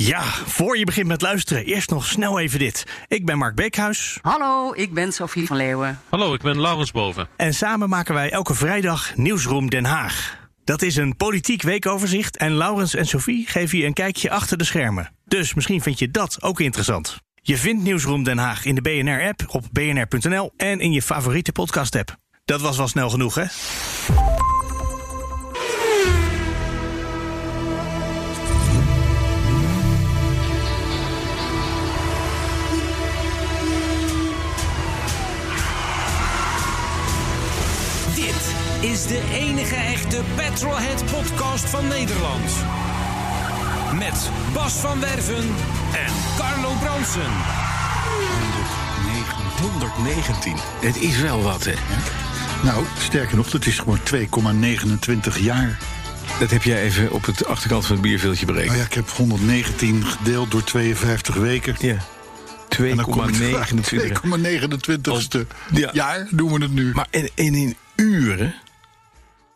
Ja, voor je begint met luisteren, eerst nog snel even dit. Ik ben Mark Beekhuis. Hallo, ik ben Sophie van Leeuwen. Hallo, ik ben Laurens Boven. En samen maken wij elke vrijdag Nieuwsroom Den Haag. Dat is een politiek weekoverzicht en Laurens en Sophie geven je een kijkje achter de schermen. Dus misschien vind je dat ook interessant. Je vindt Nieuwsroom Den Haag in de BNR-app, op bnr.nl en in je favoriete podcast-app. Dat was wel snel genoeg, hè? Is de enige echte Petrolhead podcast van Nederland. Met Bas van Werven en Carlo Bronsen. 119. Het is wel wat, hè? Nou, sterker nog, het is gewoon 2,29 jaar. Dat heb jij even op het achterkant van het bierveeltje Nou berekend. ja, ik heb 119 gedeeld door 52 weken. Ja. En dan kom ik 2,29. 2,29ste Ja. jaar doen we het nu. Maar en, en in uren,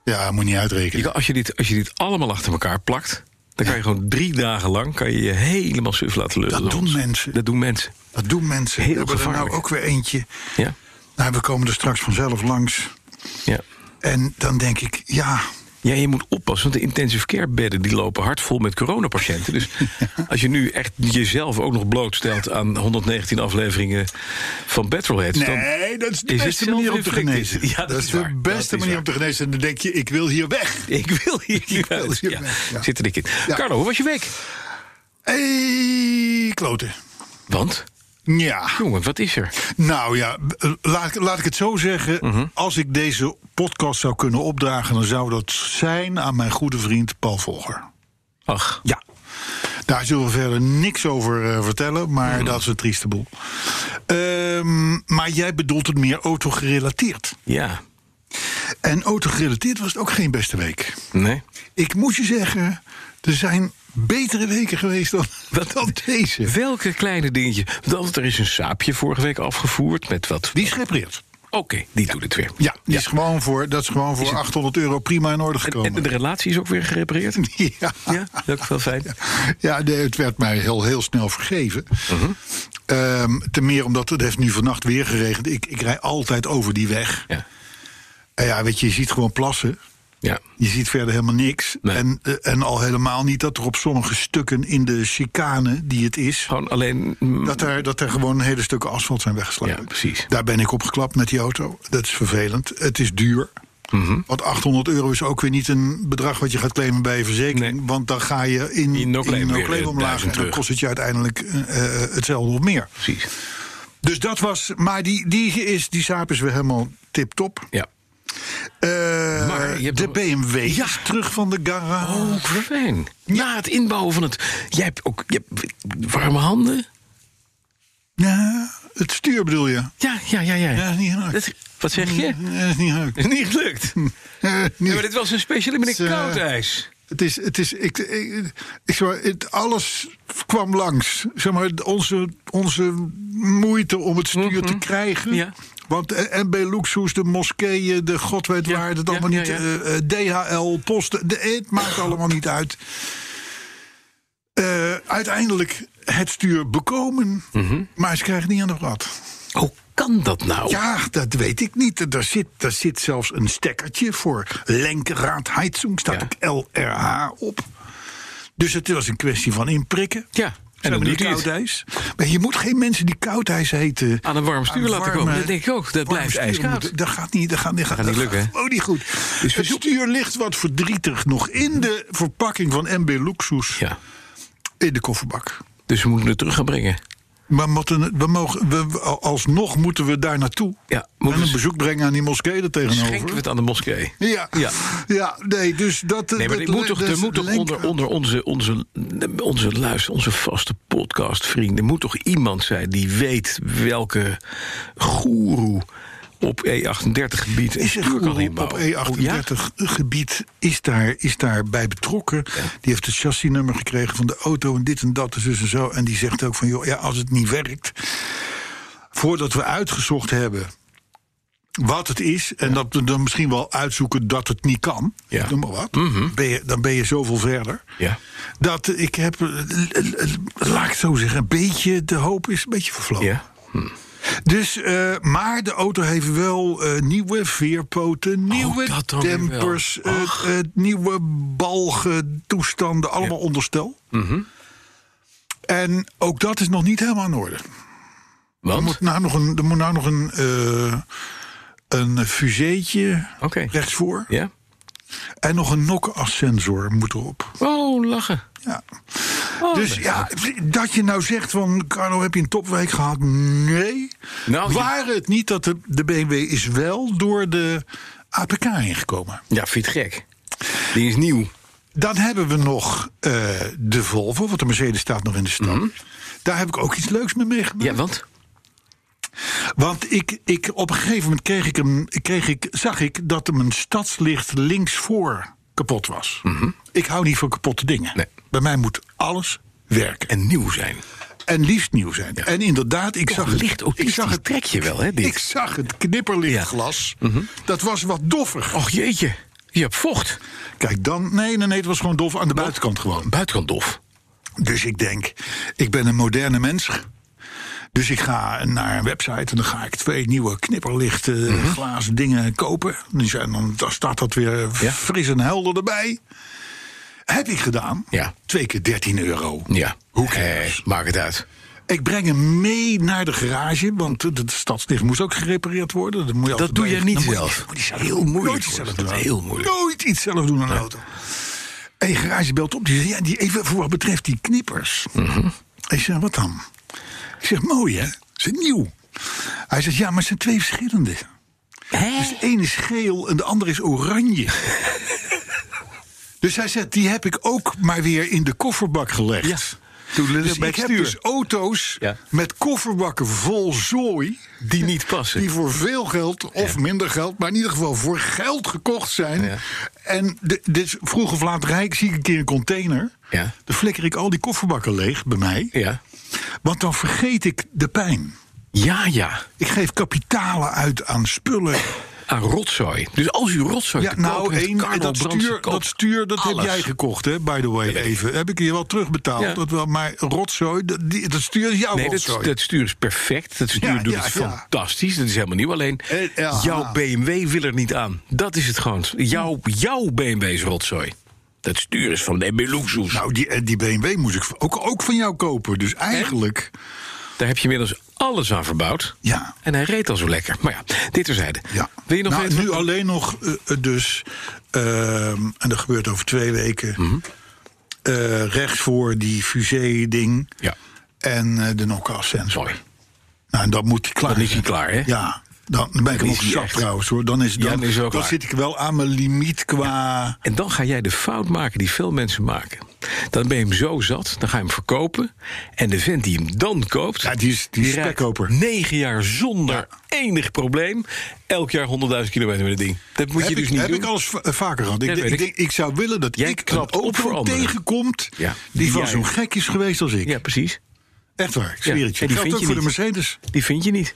ja, moet niet je uitrekenen. als, je dit, als je dit allemaal achter elkaar plakt... dan kan je gewoon drie dagen lang kan je, je helemaal suf laten lullen. Dat doen mensen. Dat doen mensen. Dat doen mensen. Heel we hebben er nou ook weer eentje. Ja, Nou, we komen er straks vanzelf langs. ja. En dan denk ik, ja, Ja, je moet oppassen, want de intensive care bedden die lopen hard vol met coronapatiënten. Dus als je nu echt jezelf ook nog blootstelt aan 119 afleveringen van Petrolheads... dan nee, dat is de is beste manier om te genezen. Ja, dat dat is is de waar. beste manier om te genezen. En dan denk je, ik wil hier weg. Ik wil hier Ik wil hier Ja, weg, ja. Zit er dik in. Carlo, hoe was je week? Hey, kloten. Want, Ja. jongen, wat is er? Nou ja, b- laat, ik- laat ik het zo zeggen. Mhm. Als ik deze podcast zou kunnen opdragen, dan zou dat zijn aan mijn goede vriend Paul Volger. Ach, Ja. Daar zullen we verder niks over eh, vertellen, maar Mhm. dat is een trieste boel. Ehm, maar jij bedoelt het meer autogerelateerd. ja. En autogerelateerd was het ook geen beste week. Nee? Ik moet je zeggen, er zijn betere weken geweest dan, dan deze. Welke kleine dingetjes? Want er is een saapje vorige week afgevoerd met wat... Die is gerepareerd. Oké, die doet het weer. Ja, die Is gewoon voor, dat is gewoon voor Is het- 800 euro prima in orde gekomen. En de relatie is ook weer gerepareerd? Ja, Ja, dat is wel fijn. ja nee, het werd mij heel, heel snel vergeven. Ehm, ten meer omdat het heeft nu vannacht weer geregend. Ik, ik rij altijd over die weg. Ja. En ja, weet je, je ziet gewoon plassen. Ja. Je ziet verder helemaal niks. Nee. En, eh, en al helemaal niet dat er op sommige stukken in de chicane die het is... Gewoon alleen... mm, dat er, dat er gewoon hele stukken asfalt zijn weggeslagen. Ja, precies. Daar ben ik op geklapt met die auto. Dat is vervelend. Het is duur. Mhm. Want 800 euro is ook weer niet een bedrag wat je gaat claimen bij je verzekering. Nee. Want dan ga je in, In no-claim omlaag. En dan terug. kost het je uiteindelijk eh, eh, hetzelfde of meer. Precies. Dus dat was. Maar die, die, is, die saap is weer helemaal tip-top. Ja. Maar je hebt de BMW is terug van de garage. Oh, fijn. Na het inbouwen van het... Jij hebt ook je hebt warme handen? Ja, het stuur bedoel je? Ja, ja, ja. ja. Ja, is niet gelukt. Dat- wat zeg je? Ja, is niet gelukt. Is niet gelukt. Ja, maar dit was een speciale met een Het, eh, koud ijs. Het is, het is, ik, ik, ik, zeg maar, het, alles kwam langs. Zeg maar, onze, onze moeite om het stuur te krijgen. Mhm. Ja. Want eh, MB Luxus, de moskeeën, de god weet waar, het ja, allemaal ja, niet. ja. eh, eh, DHL, posten, de, het maakt allemaal niet uit. Eh, uiteindelijk het stuur bekomen, Mhm. maar ze krijgen niet aan de rad. Hoe kan dat nou? Ja, dat weet ik niet. Er zit, er zit zelfs een stekkertje voor Lenkraadheizung. Staat ook LRH op. Dus het was een kwestie van inprikken. Ja, en dan die koudijs. Maar je moet geen mensen die koudijs heten... Aan een warm stuur laten komen. Dat denk ik ook. Dat blijft ijskoud. Dat gaat niet, dat gaat, dat gaat, niet lukken, gaat gewoon niet goed. Dus het stuur ligt wat verdrietig nog in de verpakking van MB Luxus... Ja. in de kofferbak. Dus we moeten het terug gaan brengen. Maar moeten, we mogen, we, alsnog moeten we daar naartoe. Ja, en een bezoek brengen aan die moskee er tegenover. Schenken we het aan de moskee. Ja. Ja. ja, nee, dus dat. Nee, maar dat- er moet toch, er moet toch onder, onder onze, onze, onze luister, onze vaste podcastvrienden... moet toch iemand zijn die weet welke goeroe op E38 gebied een Is er op inbouwen. Oh, ja? E38 gebied is daar, is daar bij betrokken. Die heeft het chassisnummer gekregen van de auto en dit en dat en zus en zo. En die zegt ook van, joh, ja, als het niet werkt... voordat we uitgezocht hebben wat het is... en dat we dan misschien wel uitzoeken dat het niet kan... Ja. noem maar wat, Mhm. ben je, dan ben je zoveel verder... Ja. dat ik heb, laat ik het zo zeggen... een beetje, de hoop is een beetje vervlogen. Ja. Dus, eh, maar de auto heeft wel eh, nieuwe veerpoten, nieuwe Oh, wel. dempers, eh, nieuwe balgen, toestanden, allemaal onderstel. Mhm. En ook dat is nog niet helemaal in orde. Er Want? moet nou nog een, er moet nou nog een, een fuseetje rechtsvoor. Ja? En nog een knock-as-sensor moet erop. Oh, lachen. Ja. Oh, Dus dat- ja, dat je nou zegt van... Carlo, heb je een topweek gehad? Nee. Nou, Waren het niet dat de, de BMW is wel door de APK ingekomen. Ja, vind je het gek? Die is nieuw. Dan hebben we nog eh, de Volvo, want de Mercedes staat nog in de stad. Daar heb ik ook iets leuks mee meegemaakt. Mhm. Ja, want? Want ik, ik, op een gegeven moment kreeg ik hem, kreeg ik, zag ik dat hem een stadslicht linksvoor kapot was. Ik hou niet van kapotte dingen. Mhm. Nee. Bij mij moet alles werken. En nieuw zijn. En liefst nieuw zijn. En inderdaad, ik zag, Toch licht het, ik zag het trek je wel, hè, dit? Ik zag het knipperlichtglas. Mhm. Dat was wat doffer. Och jeetje, je hebt vocht. Kijk, dan. Nee, nee, nee, het was gewoon dof aan de buitenkant gewoon. Buitenkant dof. Dus ik denk, ik ben een moderne mens. Dus ik ga naar een website en dan ga ik twee nieuwe knipperlichten, Mhm. glazen dingen kopen. Die zijn dan, dan staat dat weer Ja. fris en helder erbij. Heb ik gedaan. Ja. Twee keer 13 euro. Ja. Hoe cares? Eh, maak het uit. Ik breng hem mee naar de garage, want het stadslicht moest ook gerepareerd worden. Dat, moet je altijd doe jij niet je- zelf. moet je Heel moeilijk Nooit iets zelf dat, doen. heel moeilijk. Nooit iets zelf doen aan een auto. En je garage belt op. Die zegt, ja, die, even voor wat betreft die knippers. Mhm. Ik zeg, wat dan? Ik zeg, mooi hè? Ze zijn nieuw. Hij zegt, ja, maar het zijn twee verschillende. Dus de ene is geel en de andere is oranje. dus hij zegt, die heb ik ook maar weer in de kofferbak gelegd. Ja. Toen Dus ik heb dus auto's Ja. met kofferbakken vol zooi. Die niet passen. Die voor veel geld of minder geld, maar in ieder geval voor geld gekocht zijn. Ja. En de, dit, vroeg of laat rijk zie ik een keer een container. Ja. Dan flikker ik al die kofferbakken leeg bij mij. Ja. Want dan vergeet ik de pijn. Ja, ja. Ik geef kapitalen uit aan spullen. Aan rotzooi. Dus als u rotzooi Ja, te nou, één, dat stuur, dat, stuur, dat heb jij gekocht, hè, by the way, even. Heb ik je wel terugbetaald, Ja. dat wel, maar rotzooi, dat, die, dat stuur is jouw Nee, dat, rotzooi. dat stuur is perfect. Dat stuur Ja, doet het fantastisch. Dat is helemaal nieuw. Alleen, Eh, jouw BMW wil er niet aan. Dat is het gewoon. Jouw, jouw BMW is rotzooi. Dat stuur is van de Beluxus. Nou, die, eh, die BMW moest ik ook, ook van jou kopen. Dus eigenlijk, Daar heb je inmiddels alles aan verbouwd. ja. En hij reed al zo lekker. Maar ja, dit terzijde. ja. Wil je nog nou, nu wat- alleen nog eh, eh, dus, ehm, en dat gebeurt over twee weken, Mhm. rechts voor die fusée-ding Ja, en de knock-off sensor. mooi. Nou, en dat moet hij klaar Dan is hij klaar, hè? Ja, dan, ben ik hem ook zat trouwens hoor. Dan, is, dan, dan is ook zit ik wel aan mijn limiet qua... En dan ga jij de fout maken die veel mensen maken. Dan ben je hem zo zat, dan ga je hem verkopen. En de vent die hem dan koopt... Ja, die is, die spekkoper. negen jaar zonder enig probleem. Elk jaar 100.000 kilometer met het ding. Dat moet heb je dus ik, niet heb doen. ik alles eh, vaker gehad. Ik, ik, ik. denk, ik zou willen dat Jij ik een knapt op voor tegenkomt... Ja, die van zo'n gek is geweest als ik. Ja, precies. Echt waar, ik zweer het je. en die geldt vind ook je voor de niet. Mercedes. Die vind je niet.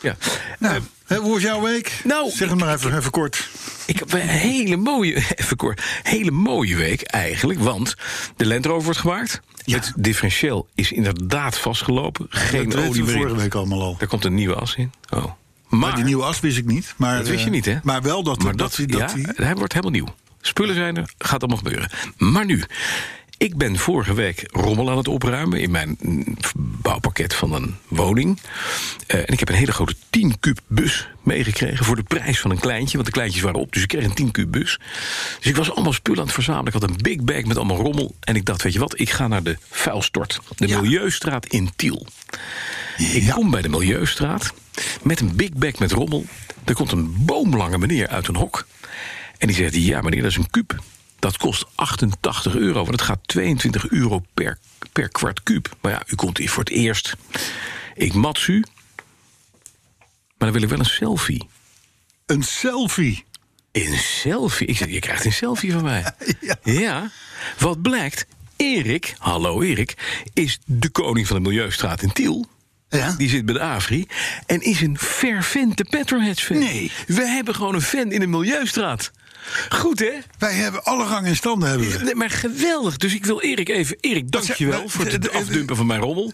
Ja. Nou, hoe was jouw week? nou, zeg het maar even, even kort. Ik heb een hele mooie, even kort, hele mooie week eigenlijk. Want de Land Rover wordt gemaakt. Ja. Het differentieel is inderdaad vastgelopen. Geen dat olie meer vorige week allemaal al. Daar komt een nieuwe as in. Oh. Maar Maar, die nieuwe as wist ik niet. Maar, dat wist je eh, niet, hè? Maar wel dat, maar dat, dat, dat, ja, die- hij wordt helemaal nieuw. Spullen zijn er, gaat allemaal gebeuren. Maar nu, ik ben vorige week rommel aan het opruimen... in mijn bouwpakket van een woning. Eh, en ik heb een hele grote 10 kub bus meegekregen... voor de prijs van een kleintje, want de kleintjes waren op. Dus ik kreeg een 10 kub bus. Dus ik was allemaal spullen aan het verzamelen. Ik had een big bag met allemaal rommel. En ik dacht, weet je wat, ik ga naar de vuilstort. De Ja. Milieustraat in Tiel. Ik kom bij de Milieustraat met een big bag met rommel. Er komt een boomlange meneer uit een hok. En die zegt, ja meneer, dat is een kuub. Dat kost 88 euro, want het gaat 22 euro per, per kwart kuub. Maar ja, u komt hier voor het eerst. Ik mats u. dan wil ik wel een selfie. Een selfie. Een selfie? Ik zeg, je krijgt een selfie van mij. Ja. Ja, wat blijkt, Erik, hallo Erik, is de koning van de Milieustraat in Tiel. Ja? Die zit bij de Avri. En is een fervente Petroheads-fan. Nee. We hebben gewoon een fan in de Milieustraat. Goed, hè? Wij hebben alle rangen en standen hebben we. Nee, maar geweldig. Dus ik wil Erik even... Erik, dankjewel voor het afdumpen van mijn rommel.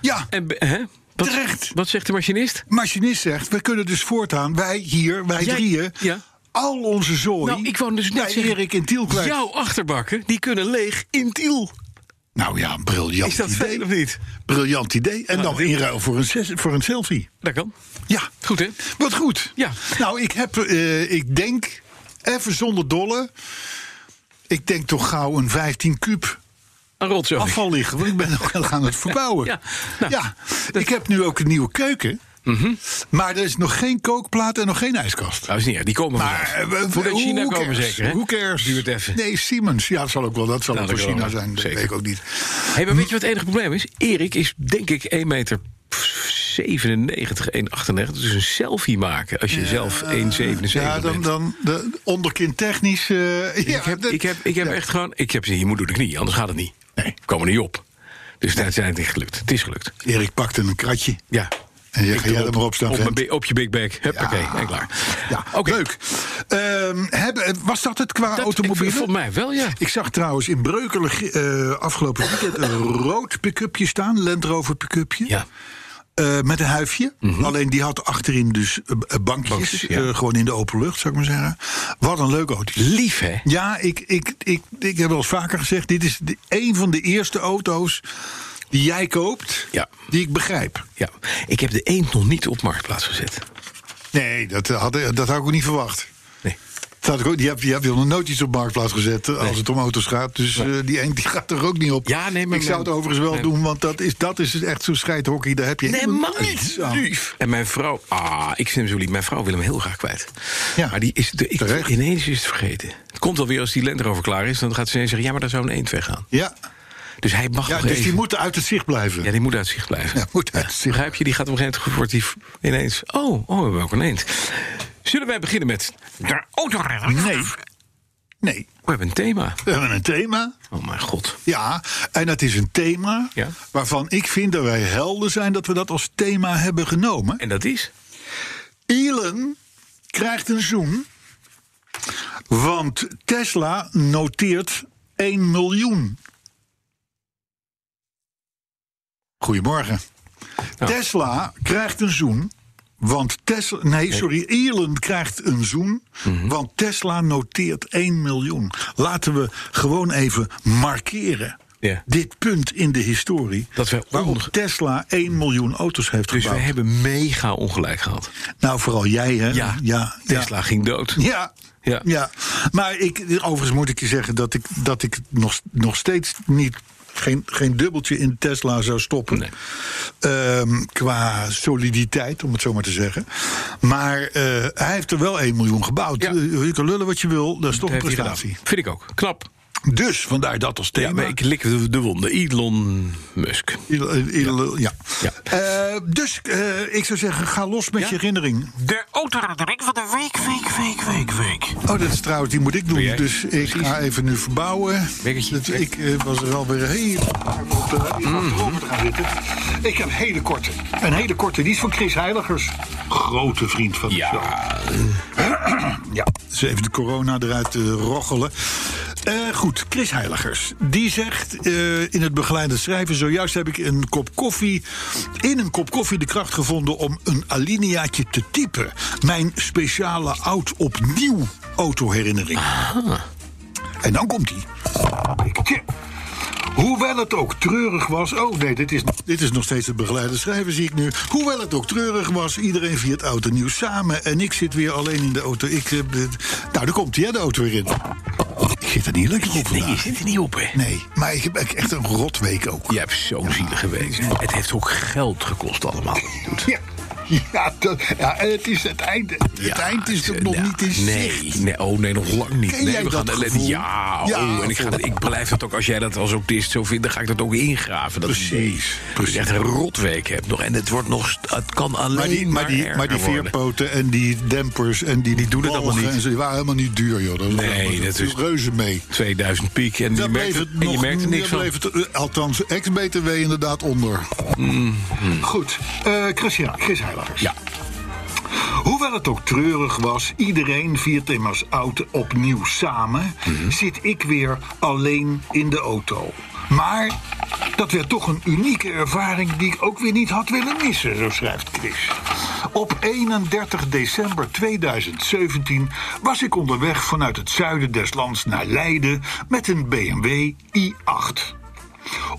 Ja, En, hè? Wat, Terecht. Wat zegt de machinist? machinist zegt, we kunnen dus voortaan, wij hier, wij Jij- drieën, ja. al onze zooi Nou, ik wou dus net zeggen... Erik in Tiel kwijt. Jouw achterbakken, die kunnen leeg in Tiel. Nou ja, briljant Is dat idee. veel of niet? Briljant idee. En Ja, dan in ruil voor een, voor een selfie. Dat kan. Ja, Goed, hè? wat goed. Ja. Nou, ik heb, eh, ik denk, even zonder dolle, ik denk toch gauw een 15 kuub Een rotzooi. afval liggen. Want ik ben nog heel aan het verbouwen. Ja, nou, ja, ik heb nu ook een nieuwe keuken. Maar er is nog geen kookplaat en nog geen ijskast. Nou, is niet. Die komen Maar eh, uit China komen zeker, hè? Who cares? Duurt even. Nee, Siemens. Ja, dat zal ook wel. Dat zal Nou, ook dat voor China wel. zijn. Dat Zeker. weet ik ook niet. Hey, maar weet je wat het enige probleem is? Erik is denk ik 1 meter 97, 1,98. Dus een selfie maken als je zelf 1,77 Ja, dan, bent. dan de onderkin technisch. eh, ja, ik heb, dat- ik heb, ik heb ja. echt gewoon... Ik heb gezegd, je moet door de knie, anders gaat het niet. Nee. Komen niet op. Dus daar zijn het niet gelukt. Het is gelukt. Erik pakte een kratje. Ja. En je Ik ga jij er maar op staan. Op, je big bag. Huppakee, en klaar. Ja, leuk. Ehm, was dat het qua ik- Volgens mij wel, ja. Ik zag trouwens in Breukelen eh, afgelopen weekend een rood pick-upje staan. Land Rover pick-upje. Ja. Eh, met een huifje. Alleen die had achterin dus eh, eh, bankjes. Bankjes, ja. gewoon in de open lucht, zou ik maar zeggen. Wat een leuk auto. Lief, hè? Ja, ik, ik, ik, ik heb wel eens vaker gezegd... dit is de, een van de eerste auto's die jij koopt... Ja. die ik begrijp. Ja. Ik heb de eend nog niet op marktplaats gezet. Nee, dat had, dat had ik ook niet verwacht. Nee. Ook, die heb, die heb je nog nooit iets op marktplaats gezet eh, als het om auto's gaat. Dus eh, die eend die gaat er ook niet op. Ja, nee, maar ik zou het overigens wel doen, want dat is, dat is echt zo'n scheidhockey. Daar heb je helemaal niets aan. lief. En mijn vrouw, ah, ik vind hem zo lief. Mijn vrouw wil hem heel graag kwijt. Ja. Maar die is, de, ik, Terecht. ineens is het vergeten. Het komt alweer als die Land Rover klaar is. Dan gaat ze ineens zeggen, ja, maar daar zou een eend weggaan. Ja, Dus hij mag ja nog dus even... die moeten uit het zicht blijven. Ja, die moet uit zicht blijven. Ja, moet uit het zicht. Begrijp je? Die gaat op een gegeven moment wordt die ineens... Oh, oh, we hebben ook een eend. Zullen wij beginnen met... De autorenner? Nee. Nee, We hebben een thema. we hebben een thema. Oh mijn god. Ja, en dat is een thema Ja. waarvan ik vind dat wij helder zijn dat we dat als thema hebben genomen. En dat is? Elon krijgt een zoen. Want Tesla noteert 1 miljoen. Goedemorgen. Tesla krijgt een zoen. Want Tesla. Nee, sorry. Elon krijgt een zoen. Want Tesla noteert 1 miljoen. Laten we gewoon even markeren. Dit punt in de historie. Dat wij waarop Tesla 1 miljoen auto's heeft Dus we gebouwd. hebben mega ongelijk gehad. Nou, vooral jij, hè? Ja, ja, Tesla ging dood. Ja. Ja. Ja. maar ik, overigens moet ik je zeggen dat ik, dat ik nog, nog steeds niet. Geen, geen dubbeltje in Tesla zou stoppen. Nee. Ehm, qua soliditeit, om het zo maar te zeggen. Maar eh, hij heeft er wel 1 miljoen gebouwd. Ja. Eh, je kan lullen wat je wil, dat is toch een Dat prestatie. Vind ik ook. Knap. Dus vandaar dat als Ja, thema. maar ik lik de, de wonde. Elon Musk. Ja. Ja. Eh, dus eh, ik zou zeggen, ga los met Ja? je herinnering. De autoherinnering van de week, week, week, week, week. Oh, dat is trouwens, die moet ik doen. Dus ik ga even nu verbouwen. Wekkertje, Dat- weg. ik eh, was er alweer heel op de te gaan zitten. Ik heb een hele korte. Een hele korte, die is van Chris Heiligers. Grote vriend van de show. Ja, dus even de corona eruit roggelen. Eh, goed, Chris Heiligers. Die zegt eh, in het begeleide schrijven... zojuist heb ik een kop koffie... in een kop koffie de kracht gevonden om een alineaatje te typen. Mijn speciale oud-opnieuw autoherinnering. En dan komt hij. Hoewel het ook treurig was. Oh nee, dit is, dit is nog steeds het begeleide schrijven, zie ik nu. Hoewel het ook treurig was, iedereen viert oud en nieuw samen. En ik zit weer alleen in de auto. Ik, eh, nou, daar komt hij, hè, de auto weer in. Ik zit er niet lekker op. Nee, je zit er niet op, hè? Nee, maar ik heb echt een rotweek ook. Je hebt zo zielig geweest. Het heeft ook geld gekost allemaal. Ja. Ja, dat, ja, en het is het einde. Het eind is er nog nou, niet in nee, zicht. nee, oh nee, nog lang niet. Ken nee, we gaan? Ja, Ja, oh, en ik, ga ik blijf dat ook, als jij dat als autist zo vindt, dan ga ik dat ook ingraven. Dat Precies, je echt een rotweek hebt nog. En het wordt nog, het kan alleen Maar die, maar, die, erger maar die veerpoten en die dempers en die, die doen het allemaal niet. En ze die waren helemaal niet duur, joh. Dat Nee, dat is- reuze mee. 2000 piek en, je merkt, het, het en je merkt er niks van. het, eh, althans, ex-BTW inderdaad onder. Goed, eh Christian, Chris Ja. Hoewel het ook treurig was, iedereen viert immers oud opnieuw samen, Mhm. zit ik weer alleen in de auto. Maar dat werd toch een unieke ervaring die ik ook weer niet had willen missen, zo schrijft Chris. Op 31 december 2017 was ik onderweg vanuit het zuiden des lands naar Leiden met een BMW i8.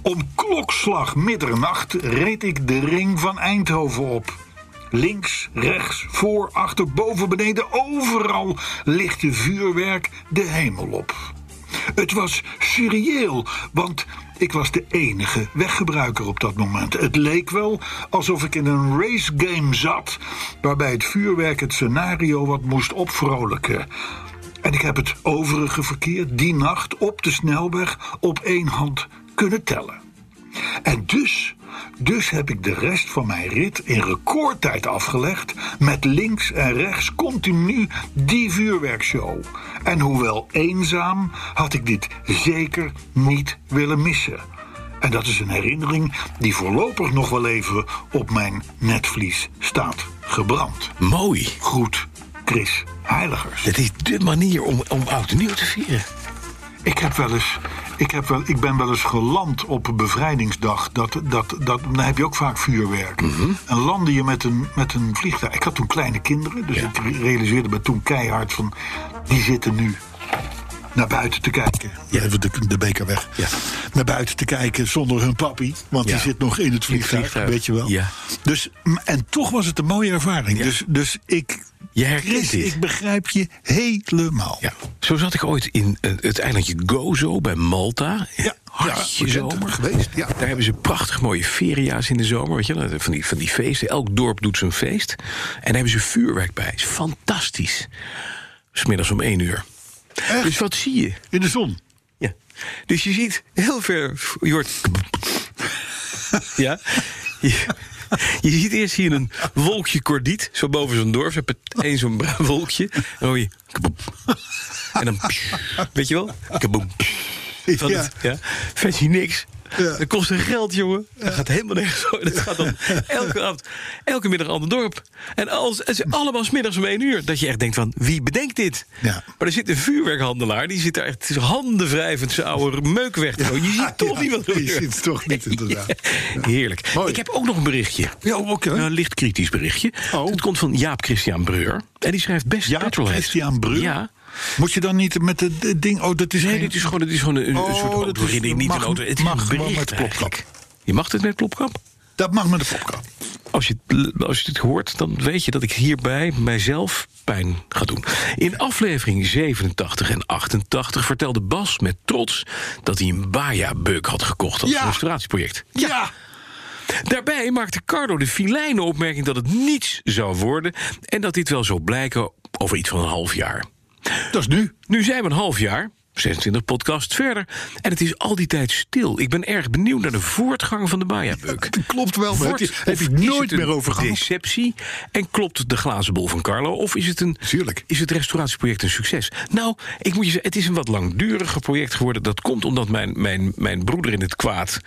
Om klokslag middernacht reed ik de ring van Eindhoven op. Links, rechts, voor, achter, boven, beneden, overal lichtte vuurwerk de hemel op. Het was surreëel, want ik was de enige weggebruiker op dat moment. Het leek wel alsof ik in een racegame zat, waarbij het vuurwerk het scenario wat moest opvrolijken. En ik heb het overige verkeer die nacht op de snelweg op één hand kunnen tellen. En dus, dus heb ik de rest van mijn rit in recordtijd afgelegd. Met links en rechts continu die vuurwerkshow. En hoewel eenzaam, had ik dit zeker niet willen missen. En dat is een herinnering die voorlopig nog wel even op mijn netvlies staat gebrand. Mooi. Goed, Chris Heiligers. Dat is de manier om, om oud en nieuw te vieren. Ik heb wel eens. Ik, heb wel, ik ben wel eens geland op bevrijdingsdag. Dat, dat, dat, dan heb je ook vaak vuurwerk. En landde je met een, met een vliegtuig. Ik had toen kleine kinderen, dus ik realiseerde me toen keihard van. Die zitten nu naar buiten te kijken. Ja, even de, de beker weg. Ja. Naar buiten te kijken zonder hun papi. Want Ja. die zit nog in het vliegtuig, vliegtuig, weet je wel. ja. Dus, en toch was het een mooie ervaring. Dus, dus ik. Je herkent dit. ik begrijp je helemaal. Ja. Zo zat ik ooit in eh, het eilandje Gozo bij Malta. Ja, Hartje ja, zomer. geweest, ja. Daar hebben ze prachtig mooie feria's in de zomer. Weet je, van, die, van die feesten. Elk dorp doet zijn feest. En daar hebben ze vuurwerk bij. Is fantastisch. Smiddags om één uur. Echt? Dus wat zie je? In de zon. Ja. Dus je ziet heel ver. Je hoort. Ja. Je, ziet eerst hier een wolkje kordiet. Zo boven zo'n dorp. Je hebt één zo'n bruin wolkje. En dan hoor je. En dan. Weet je wel? Kaboem. Van Ja. het, ja. Vet je niks. Ja. Dat kost een geld, jongen. Dat gaat helemaal nergens over. Dat gaat dan elke avond, elke middag een ander dorp. En als, het is allemaal 's middags om één uur. Dat je echt denkt van, wie bedenkt dit? Ja. Maar er zit een vuurwerkhandelaar. Die zit daar echt handen wrijvend zijn oude meuk weg te gooien. Je ziet toch Ja, niet wat er je gebeurt. ziet het toch niet, inderdaad. Heerlijk. Mooi. Ik heb ook nog een berichtje. Ja, oké. Een licht kritisch berichtje. Oh. Het komt van Jaap Christian Breur. En die schrijft best Jaap Petrolhead. Christian Breur? Ja. Moet je dan niet met het ding... Oh, dat is Nee, geen... dit is gewoon, dit is gewoon een, een Oh, soort autoherinnering. is- Niet mag- een auto. Het mag gewoon met plopkap. Je mag het met plopkap? Dat mag met de popkap. Als je, als je dit hoort, dan weet je dat ik hierbij mijzelf pijn ga doen. In aflevering 87 en 88 vertelde Bas met trots... dat hij een Baja-bug had gekocht als Ja. restauratieproject. Ja. Daarbij maakte Carlo de filijne opmerking dat het niets zou worden... en dat dit wel zou blijken over iets van een half jaar. Dat is nu. Nu zijn we een half jaar, 26 podcasts verder... en het is al die tijd stil. Ik ben erg benieuwd naar de voortgang van de Baja-bug. Dat klopt wel. maar Wordt- Heb is nooit meer over gehad. deceptie en klopt de glazen bol van Carlo? Of is het, een, Tuurlijk. is het restauratieproject een succes? Nou, ik moet je zeggen, het is een wat langduriger project geworden. Dat komt omdat mijn, mijn, mijn broeder in het kwaad,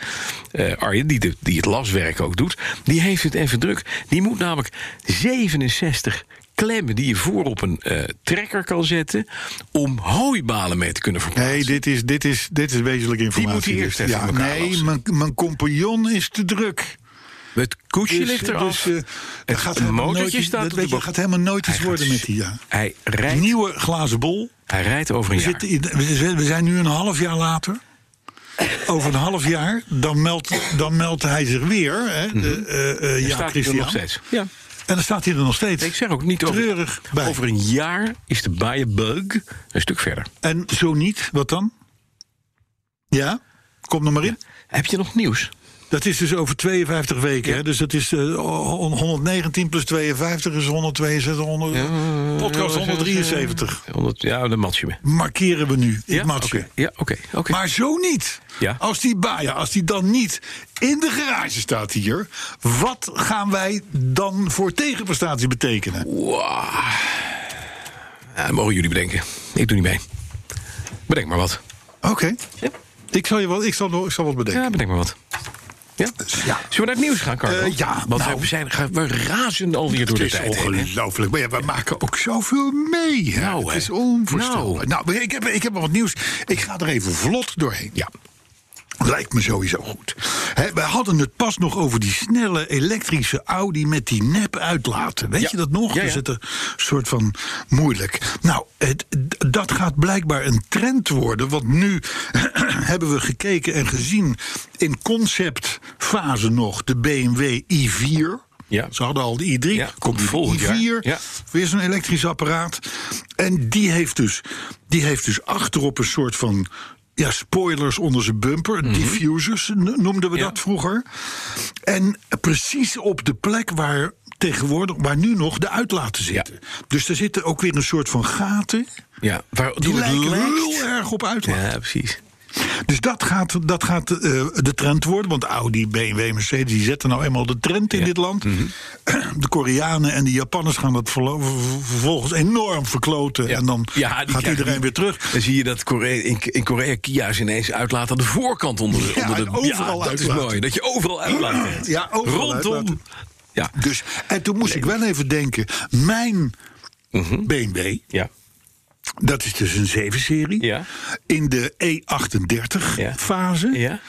eh, Arjen, die, de, die het laswerk ook doet... die heeft het even druk. Die moet namelijk 67 klemmen die je voor op een eh, trekker kan zetten... om hooibalen mee te kunnen verplaatsen. Nee, dit is, dit is, dit is wezenlijke informatie. moet hij eerst even ja, Nee, mijn, mijn compagnon is te druk. Het koetsje Dus, ligt eraf. dus, eh, dat gaat helemaal nooit, staat dat weet je, gaat helemaal nooit iets Hij worden gaat met die. Ja. Hij rijdt, Nieuwe glazen bol. hij rijdt over een We, jaar. zitten in- we zijn- nu een half jaar later. Over een half jaar, dan meldt, dan meldt hij zich weer. Hè, de, eh, eh, ja, er Christian. nog steeds. Ja. En dan staat hij er nog steeds. Ik zeg ook niet over, Treurig bij. over een jaar is de Baaienbug een stuk verder. En zo niet, wat dan? Ja? Kom nog maar in. Heb je nog nieuws? Dat is dus over 52 weken. Hè? Dus dat is eh, 119 plus 52 is 162. 100, podcast 173. 100, ja, dan mat je me. Markeren we nu. Ik Ja, oké. Ja. Maar zo niet. Ja. Als die Baja, als die dan niet in de garage staat hier, wat gaan wij dan voor tegenprestatie betekenen? Ja, dat mogen jullie bedenken. Ik doe niet mee. Bedenk maar wat. Oké. Ja, Ik zal je wel, ik zal, ik zal wat bedenken. ja bedenk maar wat. Ja? ja. Zullen we naar het nieuws gaan, Carlo? Eh, ja, Want nou. we, zijn, we razen alweer door Het de is tijd heen, hè? ongelooflijk. Maar ja, we maken ook zoveel mee. Hè? Nou, het is onvoorstelbaar. Nou, maar ik, heb, ik heb wat nieuws. Ik ga er even vlot doorheen. Ja. Lijkt me sowieso goed. Hè, we hadden het pas nog over die snelle elektrische Audi met die nep uitlaten. Weet Ja. je dat nog? Ja, ja. Het een soort van moeilijk. Nou, het, dat gaat blijkbaar een trend worden. Want nu hebben we gekeken en gezien in conceptfase nog de BMW i4. Ja. Ze hadden al de i3, Ja, komt volgend de jaar. i4, Ja. weer zo'n elektrisch apparaat. En die heeft dus, die heeft dus achterop een soort van ja, spoilers onder zijn bumper. Diffusers n- noemden we Mhm. Ja. dat vroeger. En precies op de plek waar tegenwoordig, waar nu nog de uitlaten zitten. Dus er zitten ook weer een soort van gaten. Ja, Die waardoor het lijken heel erg op uitlaten. Ja, precies. Dus dat gaat, dat gaat eh, de trend worden. Want Audi, BMW, Mercedes, die zetten nou eenmaal de trend in Ja. dit land. Mhm. De Koreanen en de Japanners gaan dat vervolgens enorm verkloten. Ja. En dan Ja, gaat iedereen weer terug. Dan zie je dat Korea, in, in Korea Kia's ineens uitlaat aan de voorkant onder de... Onder de overal dat uitlaten. is mooi. Dat je overal uitlaat. hebt. Ja, overal Rondom. uitlaten. Ja. Dus, en toen moest ik wel even denken, mijn Mhm. BMW, Ja. Dat is dus een 7-serie, Ja. in de E38-fase, Ja.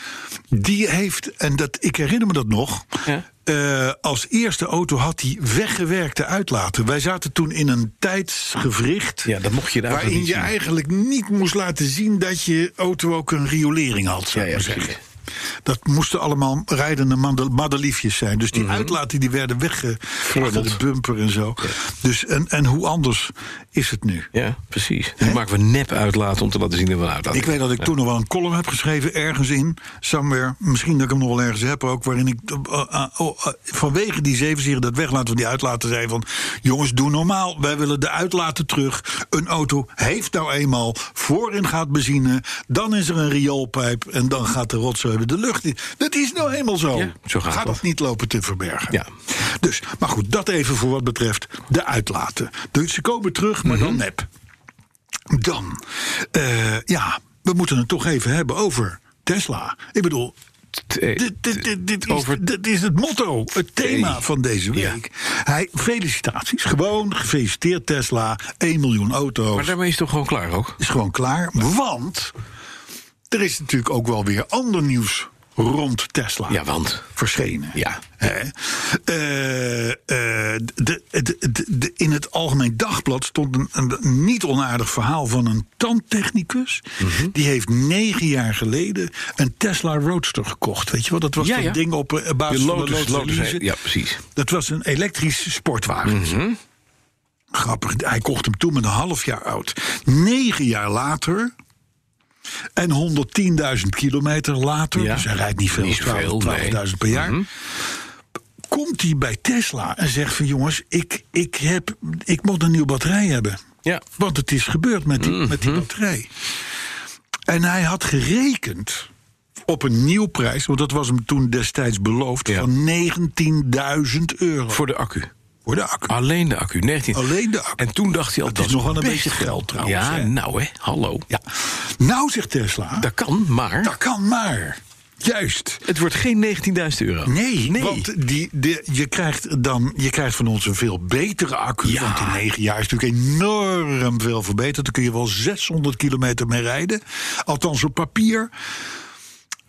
die heeft, en dat, ik herinner me dat nog, Ja. eh, als eerste auto had die weggewerkte uitlaten. Wij zaten toen in een tijdsgevricht. Ja, dat mocht je daar Waarin je eigenlijk niet moest laten zien dat je auto ook een riolering had, zou ik maar zeggen. Dat moesten allemaal rijdende madeliefjes zijn. Dus Mhm. die uitlaten die werden weggefrommeld. de bumper en zo. Dus, en, en hoe anders is het nu? Ja, precies. Nu maken we nep uitlaten om te laten zien dat we uitlaten. Ik weet dat ik toen nog wel een column heb geschreven, ergens in, somewhere. Misschien dat ik hem nog wel ergens heb ook, waarin ik eh, eh, oh, eh, vanwege die zevenserie dat weglaten van die uitlaten zei van, jongens, doe normaal. Wij willen de uitlaten terug. Een auto heeft nou eenmaal voorin gaat benzine, dan is er een rioolpijp en dan gaat de rotzooi de lucht in. Dat is nou eenmaal zo. Ja, zo gaat dat niet lopen te verbergen. Ja. Dus, maar goed, dat even voor wat betreft de uitlaten. Dus ze komen terug, maar Mhm. dan nep. Dan, eh, ja, we moeten het toch even hebben over Tesla. Ik bedoel, Eh, dit, dit, dit, dit, is, over- dit is het motto, het thema van deze Ja. week. Hij, felicitaties, gewoon gefeliciteerd Tesla, 1 miljoen auto's. Maar daarmee is het toch gewoon klaar ook? is gewoon klaar, want er is natuurlijk ook wel weer ander nieuws rond Tesla Ja, want. verschenen. Ja. Hè? Eh, eh, de, de, de, de- in het Algemeen Dagblad stond een, een niet onaardig verhaal van een tandtechnicus. Mhm. Die heeft negen jaar geleden een Tesla Roadster gekocht. Weet je wel, dat was Ja, dat ja. ding op eh, basis De van de Lotus, ja, precies. Dat was een elektrische sportwagen. Mhm. Grappig, hij kocht hem toen met een half jaar oud. Negen jaar later. En 110.000 kilometer later, Ja. dus hij rijdt niet veel, Niet 12 veel, nee. 12.000 per jaar. Mhm. Komt hij bij Tesla en zegt van jongens, ik, ik, heb, ik moet een nieuwe batterij hebben. Ja. Want het is gebeurd met die, met die batterij. En hij had gerekend op een nieuw prijs, want dat was hem toen destijds beloofd, Ja. van 19.000 euro Voor de accu. Voor de accu. Alleen de accu. 19. Alleen de accu. En toen dacht hij al, Dat is nog wel een beetje geld trouwens, Ja, hè? nou hè, hallo. Ja. Nou zegt Tesla, Dat kan, maar dat kan maar. Juist. het wordt geen 19.000 euro. Nee, nee. want die, de, je, krijgt dan, je krijgt van ons een veel betere accu. Ja. Want in negen jaar is natuurlijk enorm veel verbeterd. Dan kun je wel 600 kilometer mee rijden. Althans op papier.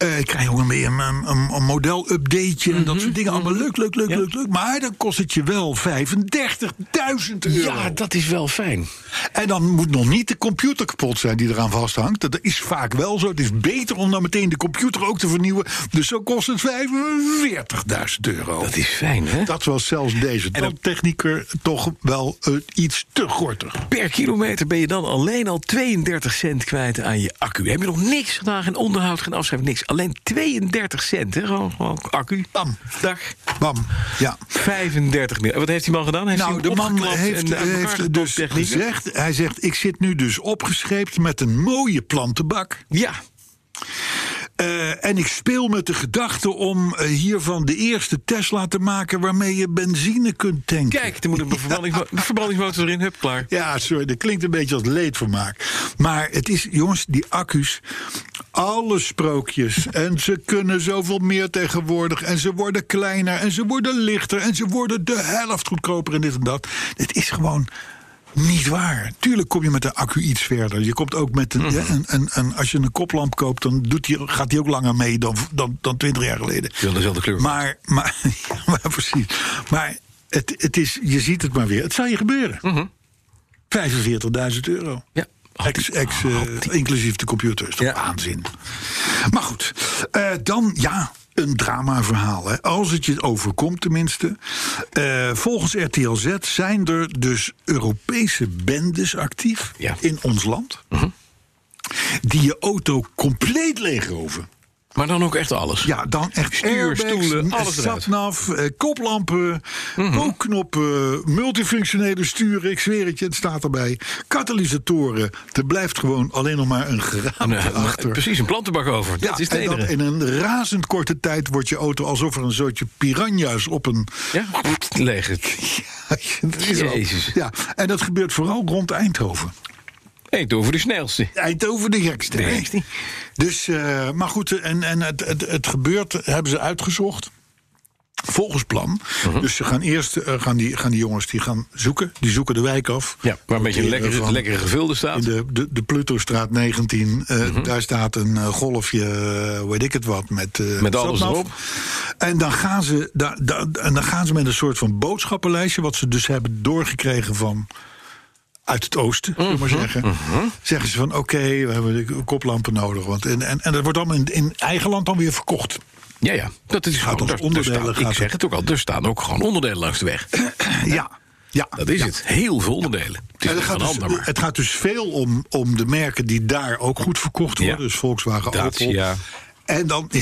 Eh ik krijg ook een, een, een, een model-updateje en dat soort dingen. Allemaal leuk, leuk, leuk, Mhm, Ja. leuk, leuk. Maar dan kost het je wel 35.000 euro. Ja, dat is wel fijn. En dan moet nog niet de computer kapot zijn die eraan vasthangt. Dat is vaak wel zo. Het is beter om dan meteen de computer ook te vernieuwen. Dus zo kost het 45.000 euro. Dat is fijn, hè? Dat was zelfs deze technieker toch wel eh, iets te gortig. Per kilometer ben je dan alleen al 32 cent kwijt aan je accu. Heb je nog niks gedaan, geen onderhoud, geen afschrijving, niks. Alleen 32 cent, hè? Gewoon, gewoon accu. Bam. Dag. Bam. Ja. 35 miljoen. Wat heeft die man gedaan? Heeft Nou, de man heeft, en heeft dus technieken? gezegd... Hij zegt, ik zit nu dus opgescheept met een mooie plantenbak. Ja, Eh, en ik speel met de gedachte om eh, hiervan de eerste Tesla te maken... waarmee je benzine kunt tanken. kijk, er moet een verbrandingsmo- verbrandingsmotor erin. Hup, klaar. Ja, sorry, dat klinkt een beetje als leedvermaak. Maar het is, jongens, die accu's, alle sprookjes. En ze kunnen zoveel meer tegenwoordig. En ze worden kleiner en ze worden lichter. En ze worden de helft goedkoper en dit en dat. Het is gewoon niet waar. Tuurlijk kom je met de accu iets verder. Je komt ook met een, ja, een, een, een- als je een koplamp koopt, dan doet die, gaat die ook langer mee dan, dan, dan 20 jaar geleden. Dezelfde kleur. Maar, maar, ja, maar precies. Maar het, het is, je ziet het maar weer. Het zal je gebeuren. 45.000 euro. ja. Ex, ex, eh, inclusief de computer. Is toch Ja. waanzin. Maar goed, eh, dan ja, een dramaverhaal. Hè. Als het je overkomt tenminste. Eh, volgens RTL Z zijn er dus Europese bendes actief Ja. in ons land. Die je auto compleet leegroven. Maar dan ook echt alles. Ja, dan echt Stuur, airbags, stoelen, alles eruit. satnav, eh, koplampen, kookknoppen, multifunctionele sturen. Ik zweer het je, het staat erbij. Katalysatoren. Er blijft gewoon alleen nog maar een En, geraamte eh, achter. precies, een plantenbak over. dat is en dan in een razend korte tijd wordt je auto alsof er een soortje piranha's op een. Ja, leeg het. Al- Jezus. Ja, en dat gebeurt vooral rond Eindhoven. Eindhoven de snelste. Eindhoven de gekste. De gekste. Dus, eh, maar goed, en, en het, het, het gebeurt, hebben ze uitgezocht. Volgens plan. Mhm. Dus ze gaan eerst eh, gaan die, gaan die jongens die gaan zoeken. Die zoeken de wijk af. Ja, waar een beetje een Die, eh, lekkere, lekkere gevulde staat. In de, de, de Plutostraat 19, eh, Mhm. daar staat een golfje, weet ik het wat, met, Met alles erop. En dan, gaan ze, da- en dan gaan ze met een soort van boodschappenlijstje, wat ze dus hebben doorgekregen van uit het oosten, zullen we maar Mhm, zeggen. Zeggen ze van oké, we hebben de koplampen nodig. Want, en, en, en dat wordt allemaal in, in eigen land dan weer verkocht. Ja, ja. Dat is gewoon, daar- daar onderdelen staan- gaat ik zeg het ook al, er staan ook gewoon onderdelen langs de weg. Ja, ja. Dat is ja. het. Heel veel onderdelen. Het gaat dus, maar. het gaat dus veel om, om de merken die daar ook goed verkocht worden. Ja. Dus Volkswagen, Dacia. Opel. En dan...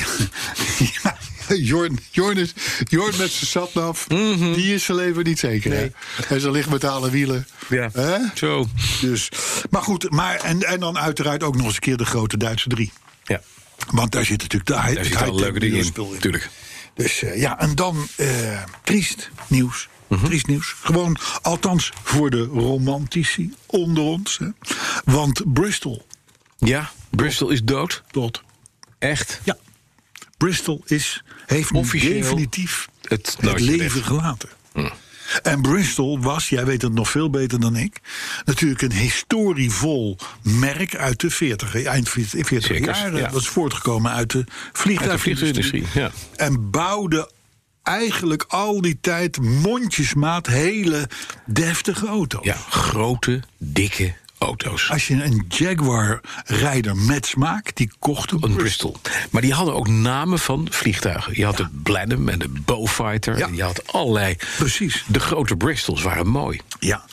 Jorn, Jorn, is, Jorn met zijn satnaf, die is zijn leven niet zeker. hè? En zijn lichtmetalen wielen. Ja. Hè? Zo. Dus, maar goed, maar, en, en dan uiteraard ook nog eens een keer de grote Duitse drie. Ja, Want daar zit natuurlijk de daar alle high-tech leuke dingen in. Tuurlijk. Dus eh, ja, en dan eh, triest nieuws. Mhm. Triest nieuws. Gewoon, althans voor de romantici onder ons. Hè. Want Bristol, Ja, Bristol is dood. tot. Echt. Ja, Bristol is, heeft Officieel definitief Het leven weg. Hm. gelaten. En Bristol was, jij weet het nog veel beter dan ik, natuurlijk een historievol merk uit de 40, eind 40 Zeker, jaren. ja. Dat is voortgekomen uit de vliegtuigindustrie, ja. En bouwde eigenlijk al die tijd mondjesmaat hele deftige auto's. Ja, grote, dikke auto's. Als je een Jaguar-rijder met smaak, die kocht een Een Bristol. Bristol. Maar die hadden ook namen van vliegtuigen. Je had de Blenheim en de Beaufighter. Ja. En je had allerlei. Precies. De grote Bristols waren mooi. Ja.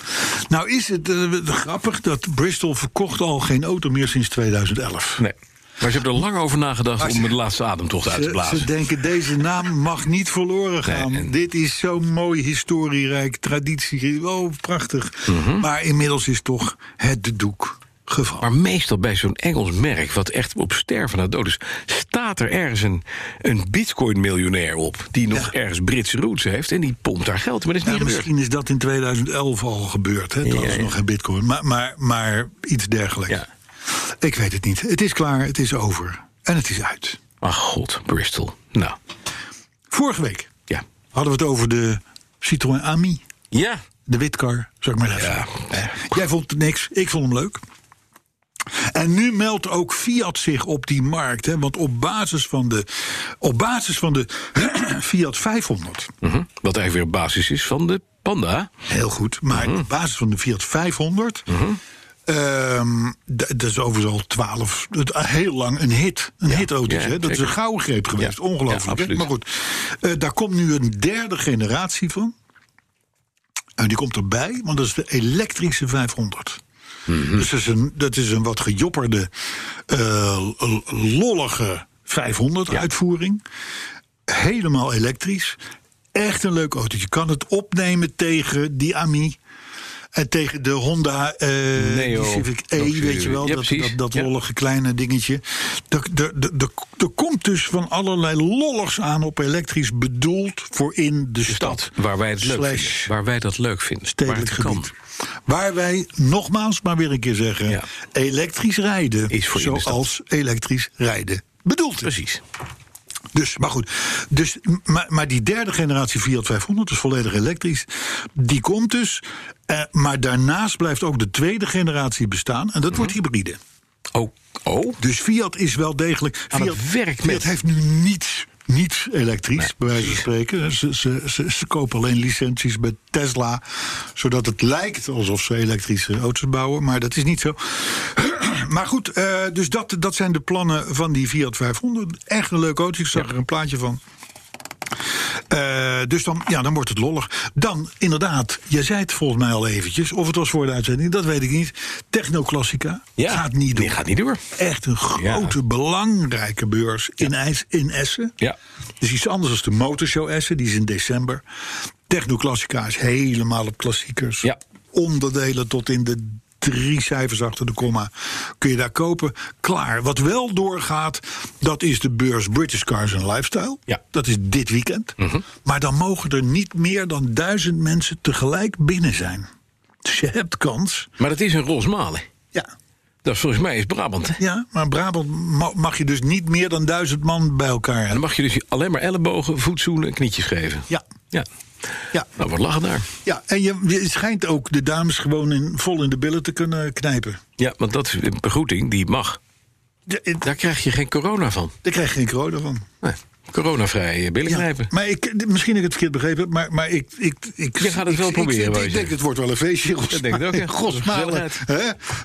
Nou is het eh, grappig dat Bristol verkocht al geen auto meer sinds 2011. Nee. Maar ze hebben er lang over nagedacht om de laatste ademtocht uit te Ze, blazen. ze denken, deze naam mag niet verloren gaan. Nee, en- Dit is zo mooi, historierijk, traditie. Oh, prachtig. Mhm. Maar inmiddels is toch het de doek gevallen. Maar meestal bij zo'n Engels merk, wat echt op sterven na dood is, staat er ergens een, een bitcoin-miljonair op. die nog Ja. ergens Britse roots heeft en die pompt daar geld. Maar dat is Ja, niet gebeurd. misschien is dat in 2011 al gebeurd. Hè? Ja, was nog geen bitcoin. Maar, maar, maar iets dergelijks. Ik weet het niet. Het is klaar, het is over. En het is uit. Ach god, Bristol. Nou, Vorige week ja. hadden we het over de Citroën Ami. Ja, De witcar, ik maar zeggen. Ja. Eh, Jij vond het niks, ik vond hem leuk. En nu meldt ook Fiat zich op die markt. Hè, want op basis van de, op basis van de Fiat 500... mhm. wat eigenlijk weer op basis is van de Panda. Heel goed. Maar Mhm. op basis van de Fiat 500. ehm, d- dat is overigens al 12, het- heel lang een hit. Een hitauto. ja, hè? Dat is een gouden greep geweest. Ja, Ongelooflijk. maar goed, eh, daar komt nu een derde generatie van. En die komt erbij, want dat is de elektrische 500. Mhm. Dus dat is, een, dat is een wat gejopperde, eh, lollige 500 Ja. uitvoering. Helemaal elektrisch. Echt een leuk auto. Je kan het opnemen tegen die Ami. En tegen de Honda eh Neo. die Civic E, weet je wel. ja, dat, dat, Ja. lollige kleine dingetje. Er, komt dus van allerlei lolligs aan op elektrisch bedoeld voor in de, stad. Stad, waar wij het leuk vinden. Waar wij dat leuk vinden. Waar stedelijk het kan. gebied. Waar wij, nogmaals maar weer een keer zeggen... Ja. elektrisch rijden Is voor zoals elektrisch rijden bedoeld is. Precies. Dus, maar goed. Dus, maar, maar die derde generatie Fiat 500 is volledig elektrisch. Die komt dus. Eh, maar daarnaast blijft ook de tweede generatie bestaan. En dat wordt Mhm. hybride. Oh, oh. Dus Fiat is wel degelijk. Aan Fiat, het werk Fiat met- heeft nu niets, niets elektrisch, Nee, bij wijze van spreken. Ze, ze, ze, ze kopen alleen licenties bij Tesla. Zodat het lijkt alsof ze elektrische auto's bouwen. Maar dat is niet zo. Maar goed, eh, dus dat, dat zijn de plannen van die Fiat 500. Echt een leuk auto. Ik zag er een plaatje van. Eh, dus dan, ja, dan wordt het lollig. Dan, inderdaad, je zei het volgens mij al eventjes. Of het was voor de uitzending, dat weet ik niet. Technoclassica Ja, gaat niet door. gaat niet door. Echt een grote, belangrijke beurs in, IJs, in Essen. Ja. Dus iets anders dan de Motorshow Essen, die is in december. Technoclassica is helemaal op klassiekers. Ja. Onderdelen tot in de drie cijfers achter de komma kun je daar kopen. Klaar. Wat wel doorgaat, dat is de beurs British Cars and Lifestyle. Ja. Mhm. Dat is dit weekend. Maar dan mogen er niet meer dan duizend mensen tegelijk binnen zijn. Dus je hebt kans. Maar dat is een Rosmalen. Ja, Dat is volgens mij is Brabant. Hè? ja maar Brabant ma- mag je dus niet meer dan duizend man bij elkaar En dan mag je dus alleen maar ellebogen, voetzoenen en knietjes geven. Ja, Ja. Ja. Nou, wat lachen daar. Ja, en je, je schijnt ook de dames gewoon in, vol in de billen te kunnen knijpen. Ja, want dat is een begroeting die mag. Het- Daar krijg je geen corona van. Daar krijg je geen corona van. Nee, coronavrij eh, billen Ja, knijpen. maar ik, misschien heb ik het verkeerd begrepen, maar, maar ik, ik, ik... Je gaat het wel ik- proberen, Ik, ik, denk, het wordt wel een feestje. Dat denk ik ook, ja. Godsmalen.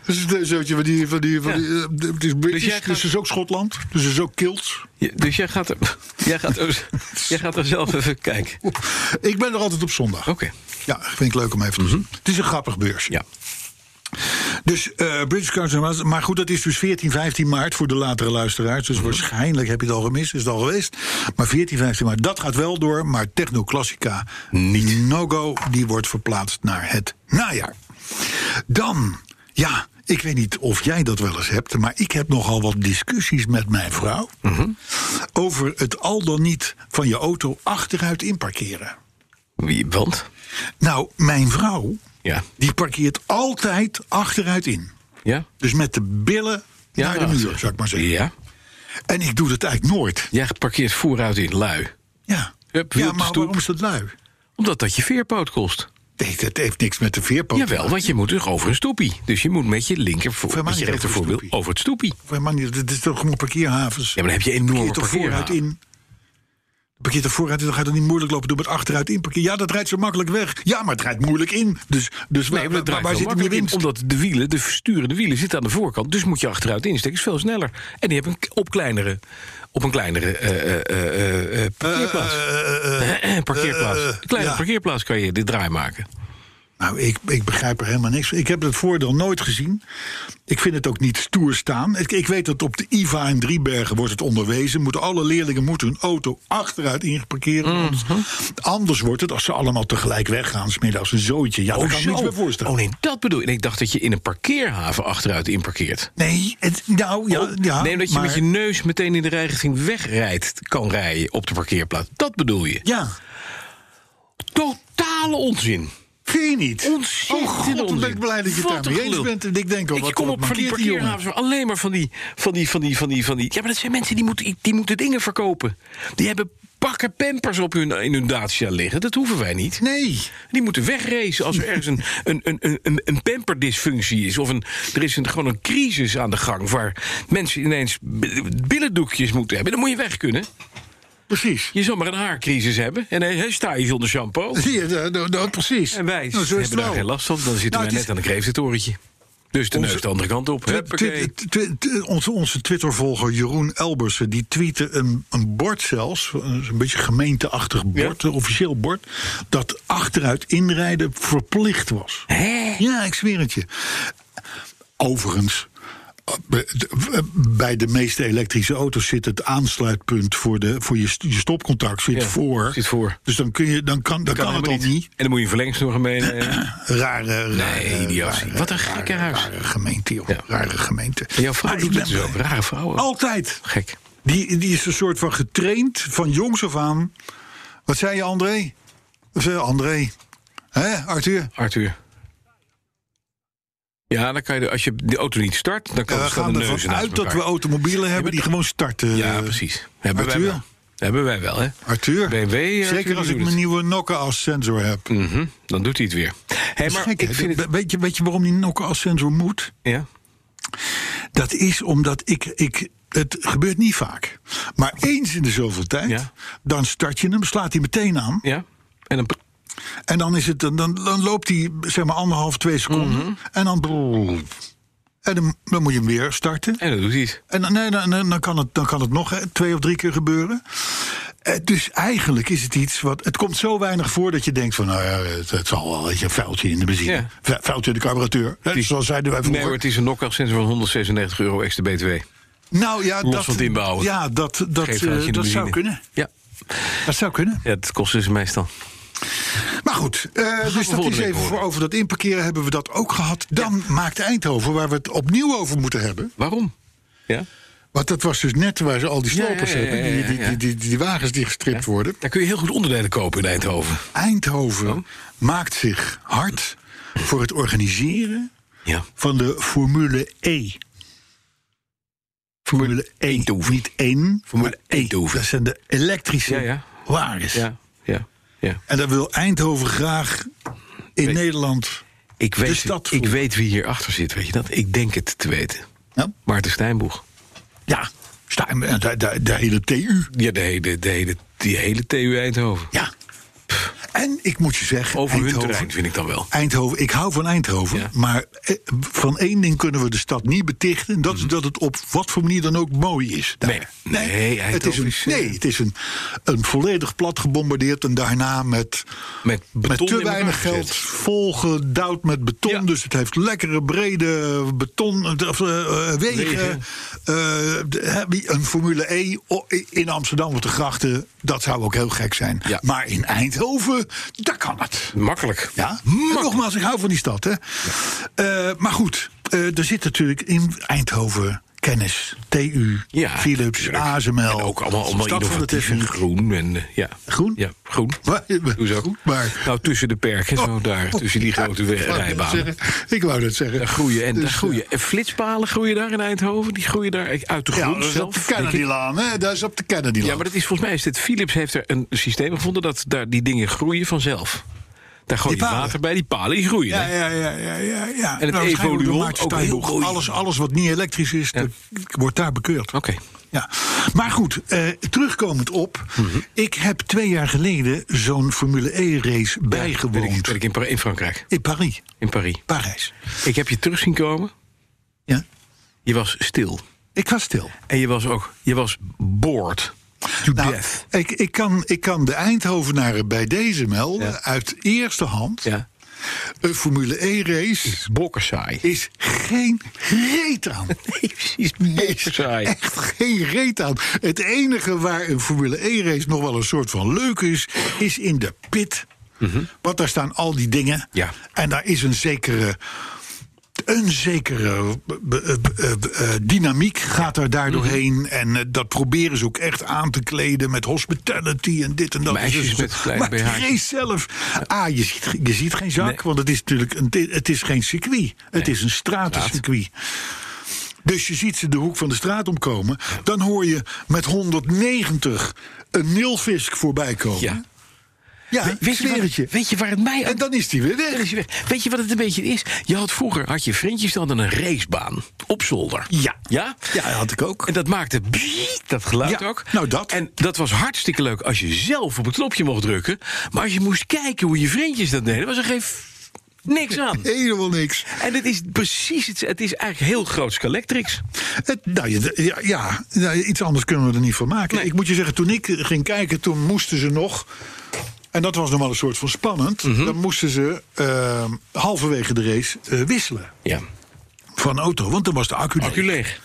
Dus is zootje van die... Van die, van die eh, het is British, jij dus, gaat- het is ook Schotland. Dus het is ook Kilts. Ja, dus jij gaat, er, jij, gaat er, jij gaat er zelf even kijken. Ik ben er altijd op zondag. Oké. Ja, vind ik leuk om even te zien. Het is een grappig beursje. Ja. Dus eh British Lifestyle- Maar goed, dat is dus 14, 15 maart voor de latere luisteraars. Dus waarschijnlijk heb je het al gemist, is het al geweest. Maar 14, 15 maart, dat gaat wel door. Maar Technoclassica, niet. no-go, die wordt verplaatst naar het najaar. Dan, ja, ik weet niet of jij dat wel eens hebt... maar ik heb nogal wat discussies met mijn vrouw... over het al dan niet van je auto achteruit inparkeren. Wie, want? Nou, mijn vrouw, Ja. die parkeert altijd achteruit in. Ja? Dus met de billen Ja, naar de muur, zou ik maar zeggen. Ja. En ik doe dat eigenlijk nooit. Jij parkeert vooruit in lui. Ja, Hup, ja maar waarom is dat lui? Omdat dat je veerpoot kost. Nee, dat heeft niks met de veerpoot Jawel, want je moet dus over een stoepie. Dus je moet met je linker voor, met je niet rechter over over het stoepie. Het is toch gewoon parkeerhavens. Ja, maar dan heb je enorme vooruit in. Parkeer toch vooruit in, dan gaat het niet moeilijk lopen doen met achteruit in parkeren. Ja, dat rijdt zo makkelijk weg. Ja, maar het rijdt moeilijk in. Dus, dus Nee, waar, maar waar, zit hem je makkelijk in, winst? Omdat de wielen, de sturende wielen, zitten aan de voorkant. Dus moet je achteruit insteken. is veel sneller. En die hebben een, op kleinere, op een kleinere parkeerplaats. Parkeerplaats. een kleine ja. parkeerplaats kan je dit draai maken. Nou, ik, ik begrijp er helemaal niks van. Ik heb het voordeel nooit gezien. Ik vind het ook niet stoer staan. Ik, ik weet dat op de IVA in Driebergen wordt het onderwezen. Moeten alle leerlingen moeten hun auto achteruit ingeparkeren. Anders, anders wordt het, als ze allemaal tegelijk weggaan... smiddags een zootje. Ja, daar kan ik me niks meer voorstellen. Oh nee, dat bedoel ik. En ik dacht dat je in een parkeerhaven achteruit inparkeert. Nee, het, nou ja, ja. nee, dat je maar- met je neus meteen in de rijrichting wegrijdt kan rijden op de parkeerplaats. Dat bedoel je. Ja, Totale onzin. Vind je niet? Ontzettend Oh god, dan ben onzin. ik blij dat je het daarmee een eens bent. En ik denk al, Ik wat kom op van die parkeerhavens alleen maar van die, van die, van die, van die, van die. Ja, maar dat zijn mensen die moeten, die moeten dingen verkopen. Die hebben bakken pampers op hun, in hun Dacia liggen. Dat hoeven wij niet. Nee. Die moeten wegracen als er ergens een, een, een, een, een pamperdysfunctie is. Of een, er is een, gewoon een crisis aan de gang waar mensen ineens billendoekjes moeten hebben. Dan moet je weg kunnen. Precies. Je zal maar een haarcrisis hebben. En dan sta je zonder shampoo. Je, dat, dat- dat- precies. En wij Nou, zo is het hebben daar geen last van. Dan zitten Nou, wij net aan een kreeftentorentje. Dus de Onze- neus de andere kant op. Twi- Huppakee. twi- twi- twi- onze, onze Twittervolger Jeroen Elbersen die tweette een, een bord zelfs, een beetje gemeenteachtig bord, een officieel bord, dat achteruit inrijden verplicht was. Hè? Ja, ik zweer het je. Overigens, bij de meeste elektrische auto's zit het aansluitpunt voor, de, voor je, je stopcontact zit Ja, voor. zit voor. Dus dan, kun je, dan kan, dan kan, het al helemaal niet. En dan moet je een verlengsnoer meenemen. Rare, Nee, rare, idiotie. rare- Wat een gekke huis. Rare gemeente, joh. Ja. Rare gemeente. En jouw vrouw doet het ben dus. Rare vrouwen. Altijd. Gek. Die, die is een soort van getraind van jongs af aan. Wat zei je, André? Of, eh, André? Hè, Arthur? Arthur. Ja, dan kan je, als je de auto niet start, dan kan Ja, het we gaan de uit dat we automobielen hebben die gewoon starten. Ja, eh, precies. Hebben wij wel. Hebben wij wel, hè? Arthur? BMW, Arthur, Zeker als ik mijn nieuwe Nokia als sensor heb. Mhm, Dan doet hij het weer. Hey, maar gek, ik hè? vind het... weet, je, weet je waarom die Nokia als sensor moet? Ja? Dat is omdat ik, ik. Het gebeurt niet vaak. Maar eens in de zoveel tijd. Ja. Dan start je hem, slaat hij meteen aan. Ja? En dan... En dan, is het, dan, dan, loopt hij zeg maar anderhalf, twee seconden. Mhm. En dan. En dan, dan moet je hem weer starten. En dan doet hij het. En dan, nee, dan, dan, kan het, dan kan het nog hè, twee of drie keer gebeuren. Eh, Dus eigenlijk is het iets wat. Het komt zo weinig voor dat je denkt van. Nou ja, het, het zal wel een vuiltje in de benzine. Ja. Vu- Vuiltje in de carburateur. Hè, Die- zoals zeiden wij Nee, vroeger. maar het is een knock sensor van 196 euro extra BTW. nou ja, los dat, het inbouwen. Ja, dat, dat, eh, dat zou kunnen. Ja. Dat zou kunnen. ja, dat kost dus meestal. Maar goed, eh, dus dat is even voor over dat inparkeren hebben we dat ook gehad. Dan maakt Eindhoven, waar we het opnieuw over moeten hebben. Waarom? Ja? Want dat was dus net waar ze al die slopers ja, ja, hebben. Die, die, die, die, die wagens die gestript worden. Daar kun je heel goed onderdelen kopen in Eindhoven. Eindhoven Oh. maakt zich hard voor het organiseren Ja. van de Formule E. Formule E. Eindhoven. Niet één, Formule maar E. Eindhoven. Dat zijn de elektrische wagens. Ja, ja. En daar wil Eindhoven graag in Weet- Nederland. Ik weet, stad ik weet wie hierachter zit, weet je dat? Ik denk het te weten. Ja, Maarten Stijnboeg. ja de, de, de hele TU. Ja, de hele, de hele, die hele TU Eindhoven. Ja. En ik moet je zeggen. Over hun Eindhoven- terrein vind ik dan wel. Eindhoven, ik hou van Eindhoven, Ja. maar eh, van één ding kunnen we de stad niet betichten. Dat is dat het op wat voor manier dan ook mooi is. daar. Mhm. Nee, nee, het is een, eh, nee, het is een, een volledig plat gebombardeerd en daarna met, Met beton met te weinig gezet. geld volgedouwd met beton. Ja. Dus het heeft lekkere brede beton of, eh, wegen. Een Formule E in Amsterdam op de grachten, dat zou ook heel gek zijn. Ja. Maar in Eindhoven, daar kan het. Makkelijk. Ja, nogmaals, ik hou van die stad. Hè. Eh, maar goed, eh, er zit natuurlijk in Eindhoven kennis, TU, Ja, Philips. ASML. En ook allemaal, allemaal van de innovatief groen. En, eh, ja. Groen? Ja, groen. Maar- Hoezo? Goed, maar- Nou, tussen de perken, zo daar. Tussen die grote net rijbanen. Ik wou dat zeggen. Daar groeien. En, Dus, daar groeien. En flitspalen groeien daar in Eindhoven. Die groeien daar uit de Ja, grond dat is op zelf. de denk ik. Kennedy-laan, hè? Dat is op de Kennedy-laan. Ja, maar dat is volgens mij is dit. Philips heeft er een systeem gevonden dat daar die dingen groeien vanzelf. Daar gooi je water bij, die palen die groeien. Ja, ja, ja, ja, ja, ja. het Nou, Evoluon ook heel. Alles, alles wat niet elektrisch is, dat wordt daar bekeurd. Oké. Ja. Maar goed, eh, terugkomend op. Mhm. Ik heb twee jaar geleden zo'n Formule E-race Ja, bijgewoond. weet ik, ik in, Par- in Frankrijk, In Paris. in Paris. Parijs. Ik heb je terug zien komen. Ja. Je was stil. Ik was stil. En je was ook, je was to Nou, death. ik, ik, kan, ik kan de Eindhovenaren bij deze melden. Ja. Uit eerste hand. Ja. Een Formule E-race Bokkersaai. is geen reet aan. Nee, precies, is bokkersaai. echt geen reet aan. Het enige waar een Formule E-race nog wel een soort van leuk is, is in de pit. Want daar staan al die dingen. Ja. En daar is een zekere. Een zekere b- b- eh, dynamiek gaat er daar doorheen. En eh, dat proberen ze ook echt aan te kleden met hospitality en dit en dat. Meisjes Dus- met kleine maar de BH'tjes. race zelf. Ah, je ziet, je ziet geen zak, Nee. want het is natuurlijk een, het is geen circuit. Het is een stratencircuit. Dus je ziet ze de hoek van de straat omkomen. Dan hoor je met 190 een nilfisk voorbij komen. Ja. Ja, weet, je weet je waar het mij En dan is die weer weg. is weg. Weet je wat het een beetje is? Je had vroeger had je vriendjes dan een racebaan op zolder. Ja. Ja? Ja, dat had ik ook. En dat maakte biet, dat geluid Ja, ook. nou dat. En dat was hartstikke leuk als je zelf op het knopje mocht drukken. Maar als je moest kijken hoe je vriendjes dat deden, was er geen niks aan. Helemaal niks. En het is precies het. Het is eigenlijk heel groot Scalectrix. Het, nou, ja, ja, nou, iets anders kunnen we er niet van maken. Nee. Ik moet je zeggen, toen ik ging kijken, toen moesten ze nog. En dat was nog wel een soort van spannend. Mhm. Dan moesten ze eh, halverwege de race eh, wisselen. Ja. van auto, want dan was de accu leeg. Accu leeg.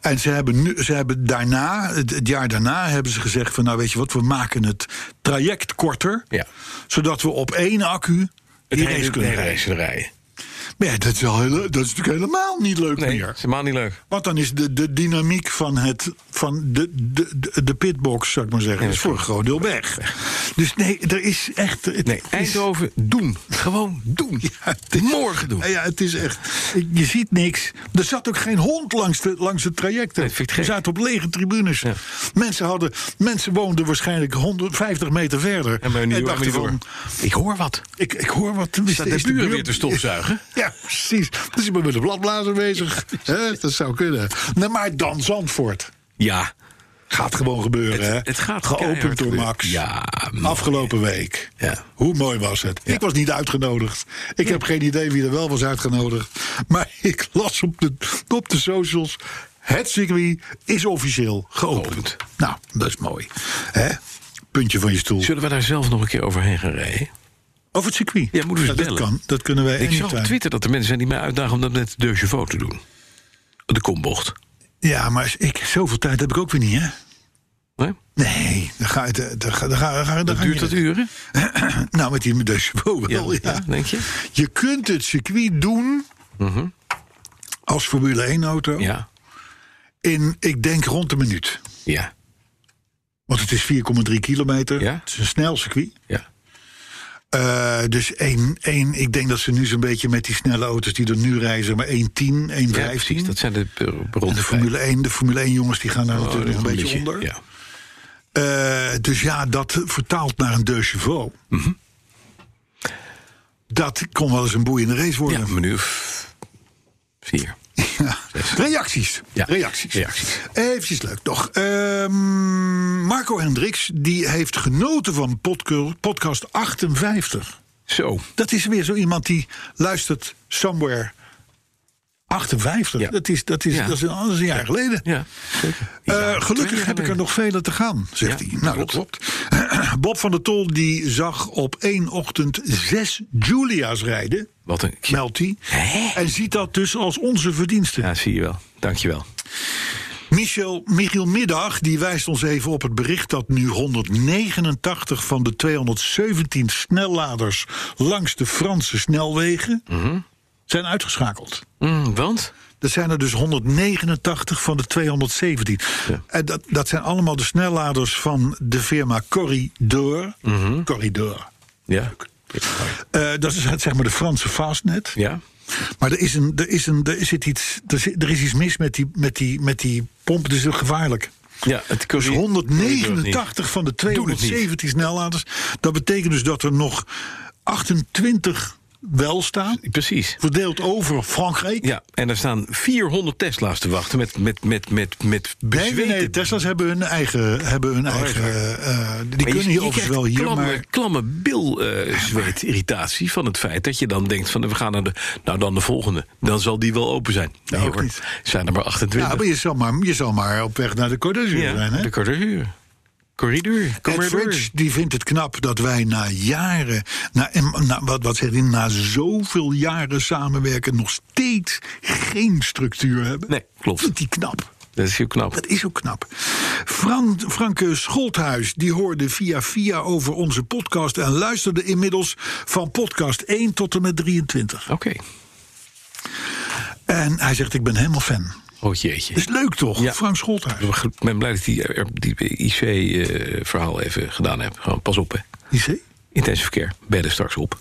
En ze hebben, nu, ze hebben daarna, het, het jaar daarna, hebben ze gezegd van nou weet je wat, we maken het traject korter, Ja. zodat we op één accu Het die race kunnen rijden. Maar ja, dat is, heel, dat is natuurlijk helemaal niet leuk Nee, meer. is helemaal niet leuk. Want dan is de, de dynamiek van, het, van de, de, de, de pitbox, zou ik maar zeggen, Ja, is voor een groot deel weg. Dus nee, er is echt. Nee, is- Eindhoven, doen. Gewoon doen. Ja, is- Morgen doen. Ja, het is echt. Je ziet niks. Er zat ook geen hond langs, de, langs het traject. Nee, We zaten op lege tribunes. Ja. Mensen, hadden, mensen woonden waarschijnlijk 150 meter verder. En nu dachten van, Ik hoor wat. ik, ik hoor wat. Staat de buren weer te stofzuigen? Ja, precies. Dus ik ben met de bladblazer bezig. Dat zou kunnen. Nee, maar dan Zandvoort. Ja. Gaat gewoon gebeuren, hè? Het, het gaat Geopend door. Max. Ja, mooi. Afgelopen week. Ja. Hoe mooi was het? Ja. Ik was niet uitgenodigd. Ik heb geen idee wie er wel was uitgenodigd. Maar ik las op de, op de socials. Het circuit is officieel geopend. Geopend. Nou, dat is mooi. Hè? Puntje van je stoel. Zullen we daar zelf nog een keer overheen gaan rijden? Over het circuit. Ja, moeten we eens dat bellen. kan. Dat kunnen wij Ik zag op. Twitter dat er mensen zijn die mij uitdagen om dat met de chevaux te doen. De kombocht. Ja, maar ik, zoveel tijd heb ik ook weer niet, hè? Nee? Nee, dan ga je... Dan ga, dan ga, dan Dat duurt dat uren? Nou, met die de chevaux wel, ja. ja, denk je? Je kunt het circuit doen... als Formule 1-auto... Mhm. Ja. in, ik denk, rond een minuut. Ja. Want het is 4,3 kilometer. Ja. Het is een snel circuit. Ja. Eh, dus één, één, ik denk dat ze nu zo'n beetje met die snelle auto's die er nu reizen... maar 1,10, 1,15. Ja. Dat zijn de rond de Formule 1, de Formule 1 jongens die gaan daar Oh, natuurlijk nog een beetje onder. Ja. Eh, dus ja, dat vertaalt naar een deux chevaux. Mhm. Dat kon wel eens een boeiende race ja, worden. een minuut vier. Ja. Reacties. Ja, Reacties. reacties. Eventjes leuk nog. Ehm, Marco Hendricks die heeft genoten van podca- podcast 58. Zo. Dat is weer zo iemand die luistert somewhere 58. Ja. Dat, is, dat, is, Ja. dat, is, een, dat is een jaar geleden. Ja. Eh, gelukkig heb ik er nog vele te gaan, zegt hij. Nou, dat klopt. Bob van der Tol die zag op één ochtend zes Julia's rijden, Wat een... meldt hij. En ziet dat dus als onze verdienste. Ja, zie je wel. Dankjewel. Michel, Michiel Middag die wijst ons even op het bericht dat nu 189 van de 217 snelladers langs de Franse snelwegen zijn uitgeschakeld. Mm, want? Dat zijn er dus 189 van de 217. Ja. En dat, dat zijn allemaal de snelladers van de firma Corridor. Corridor. Ja. Eh, dat is het, zeg maar de Franse Fastnet. Ja? Maar er is, een, er, is een, er, zit iets, er, zit- er is iets mis met die, met die, met die pomp. Het is gevaarlijk. Ja, het Dus curry- 189 van de Doe het niet. 217 snelladers. Dat betekent dus dat er nog 28 wel staan. Precies. Verdeeld over Frankrijk. Ja, en er staan 400 Tesla's te wachten met, met, met, met, met Nee, nee, nee, bezweten Tesla's hebben hun eigen. Hebben hun eigen eh, die Maar je- kunnen je hier overigens wel hier, klamme, maar. klamme bil eh, zweet irritatie van het feit dat je dan denkt van we gaan naar de nou dan de volgende dan zal die wel open zijn. Nee ook hoor, niet. zijn er maar 28. Ja, maar je zal maar, je zal maar op weg naar de Côte d'Azur Ja, zijn. Hè? de corridor. Ed die vindt het knap dat wij na jaren, na, na, wat, wat zegt hij, na zoveel jaren samenwerken, nog steeds geen structuur hebben. Nee, klopt. Vindt hij knap. Dat is heel knap. Dat is ook knap. Fran, Franke Scholthuis die hoorde via via over onze podcast en luisterde inmiddels van podcast 1 tot en met 23. Oké. En hij zegt: Ik ben helemaal fan. Oh jeetje. Is leuk toch, Ja. Frank Scholthuis? Ik ben blij dat die, er- die IC-verhaal even gedaan heb. Gewoon, pas op, hè. IC? Intensief verkeer. Bedden straks op.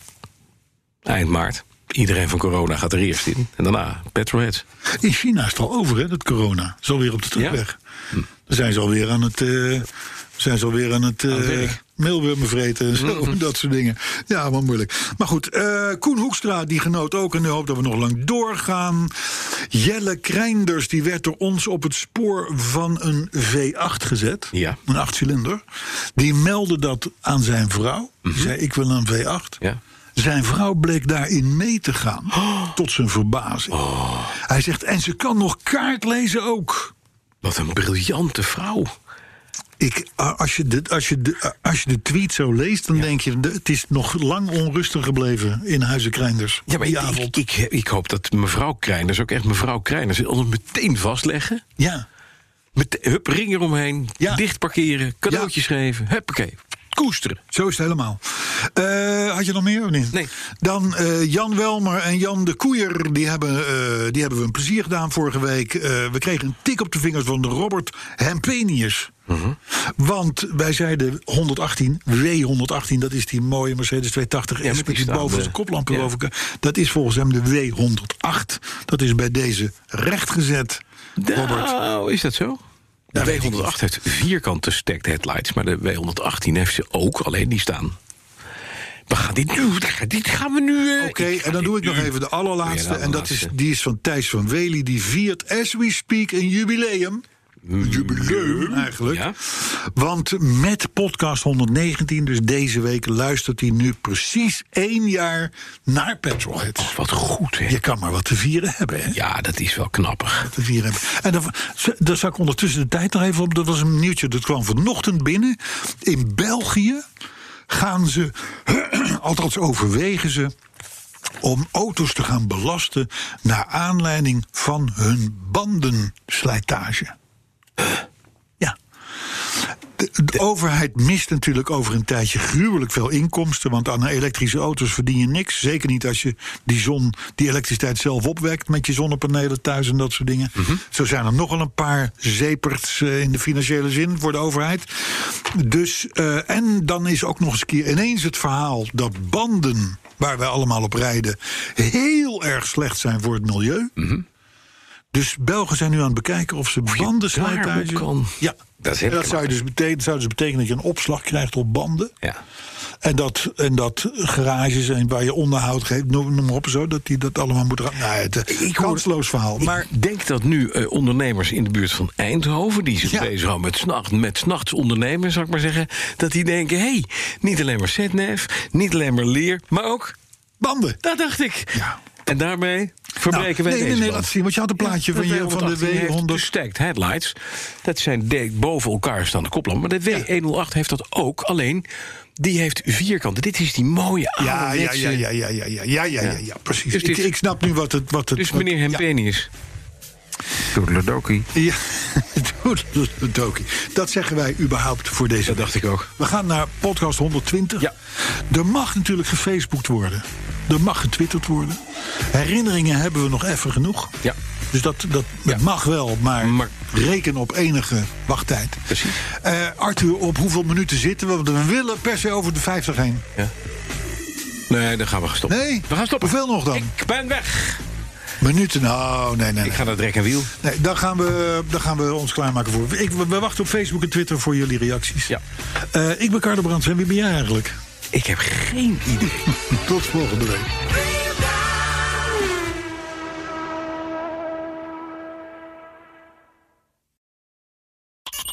Eind maart. Iedereen van corona gaat er eerst in. En daarna petrolheads. In China is het al over, hè, dat corona. Is alweer op de terugweg. Dan zijn ze alweer aan het. eh, zijn ze alweer aan het. het eh vreten en zo, dat soort dingen. Ja, maar moeilijk. Maar goed, eh, Koen Hoekstra die genoot ook en die hoopt dat we nog lang doorgaan. Jelle Krijnders die werd door ons op het spoor van een V8 gezet. Ja. Een achtcilinder. Die meldde dat aan zijn vrouw. Die zei, ik wil een V8. Ja. Zijn vrouw bleek daarin mee te gaan. Tot zijn verbazing. Hij zegt, en ze kan nog kaart lezen ook. Wat een briljante vrouw. Ik, als, je de, als, je de, als je de tweet zo leest, dan denk je... het is nog lang onrustig gebleven in Huizen Krijnders. Ja, maar ik, ik, ik, ik hoop dat mevrouw Kreiners, ook echt mevrouw Kreiners... alles meteen vastleggen. ja, Met, hup, ring eromheen, Ja. dicht parkeren, cadeautjes geven. Huppakee, koesteren. zo is het helemaal. Eh, had je nog meer of niet? Nee. Dan eh, Jan Welmer en Jan de Koeier. Die hebben, eh, die hebben we een plezier gedaan vorige week. We kregen een tik op de vingers van Robert Hempenius. Mhm. Want wij zeiden 118, W118, dat is die mooie Mercedes 280 Ja, S met die koplampen ja. boven. Dat is volgens hem de W108. Dat is bij deze rechtgezet. Robert. Nou, is dat zo? De weet ik W108 heeft vierkante stacked headlights, maar de W118 heeft ze ook, alleen die staan. We gaan dit nu, dit gaan we nu... eh, Oké, en dan doe ik nog even de allerlaatste. de En dat is, die is van Thijs van Wely. Die viert, as we speak, een jubileum. Een jubileum eigenlijk. Ja. Want met podcast 119, dus deze week, luistert hij nu precies één jaar naar Petrolheads. Oh, wat goed, hè? Je kan maar wat te vieren hebben, hè? Ja, dat is wel knappig. Te vieren hebben. En dan, daar zag ik ondertussen de tijd nog even op. Dat was een nieuwtje, dat kwam vanochtend binnen. In België gaan ze, althans overwegen ze om auto's te gaan belasten naar aanleiding van hun bandenslijtage. Ja. De, de overheid mist natuurlijk over een tijdje gruwelijk veel inkomsten. Want aan elektrische auto's verdien je niks. Zeker niet als je die zon, die elektriciteit zelf opwekt met je zonnepanelen thuis en dat soort dingen. Zo zijn er nogal een paar zeeperts eh, in de financiële zin voor de overheid. Dus, eh, en dan is ook nog eens een keer ineens het verhaal dat banden waar wij allemaal op rijden heel erg slecht zijn voor het milieu. Dus Belgen zijn nu aan het bekijken of ze bandenslijtage... kan. Ja, Dat is zou, dus betekenen, zou dus betekenen dat je een opslag krijgt op banden. Ja. En dat, en dat garages en waar je onderhoud geeft, noem, noem maar op zo, dat die dat allemaal moeten. ra- Nou, het Ik hoor- kansloos verhaal. Maar ik denk dat nu eh, ondernemers in de buurt van Eindhoven... die zich Ja. bezighouden met, snacht, met s'nachts ondernemen, zou ik maar zeggen... dat die denken, hé, hey, niet alleen maar Zetnef, niet alleen maar leer... maar ook, banden. dat dacht ik. Ja. En daarmee verbreken wij Nou, nee, nee, deze nee, band. laat zien. Want je had een plaatje van, je, van de heeft de W100. stacked headlights. Dat zijn de, boven elkaar staande koplampen. Maar de W108 heeft dat ook, alleen die heeft vierkanten. Dit is die mooie Ja, ja, ja, ja, ja, ja, ja, ja, ja, ja, ja, precies. Dus ik, dit- ik snap nu wat het. Wat het Dus wat- meneer ja. Hempenius. Toedeledokie. Ja, Doki. Dat zeggen wij überhaupt voor deze. Dat dacht ik ook. We gaan naar podcast 120. Ja. Er mag natuurlijk gefaceboekt worden. Er mag getwitterd worden. Herinneringen hebben we nog even genoeg. Ja. Dus dat, dat, Ja. mag wel, maar, Maar- reken op enige wachttijd. Precies. Eh, Arthur, op hoeveel minuten zitten we? Want we willen per se over de 50 heen. Nee, dan gaan we stoppen. Nee? We gaan stoppen. Hoeveel nog dan? Ik ben weg. Minuten? Nou, nee, nee. Ik ga naar Drek en Wiel. Nee, dan gaan, we, dan gaan we ons klaarmaken voor. Ik, we we wachten op Facebook en Twitter voor jullie reacties. Ja. Eh, ik ben Carlo Brands en wie ben jij eigenlijk? Ik heb geen idee. Tot volgende week.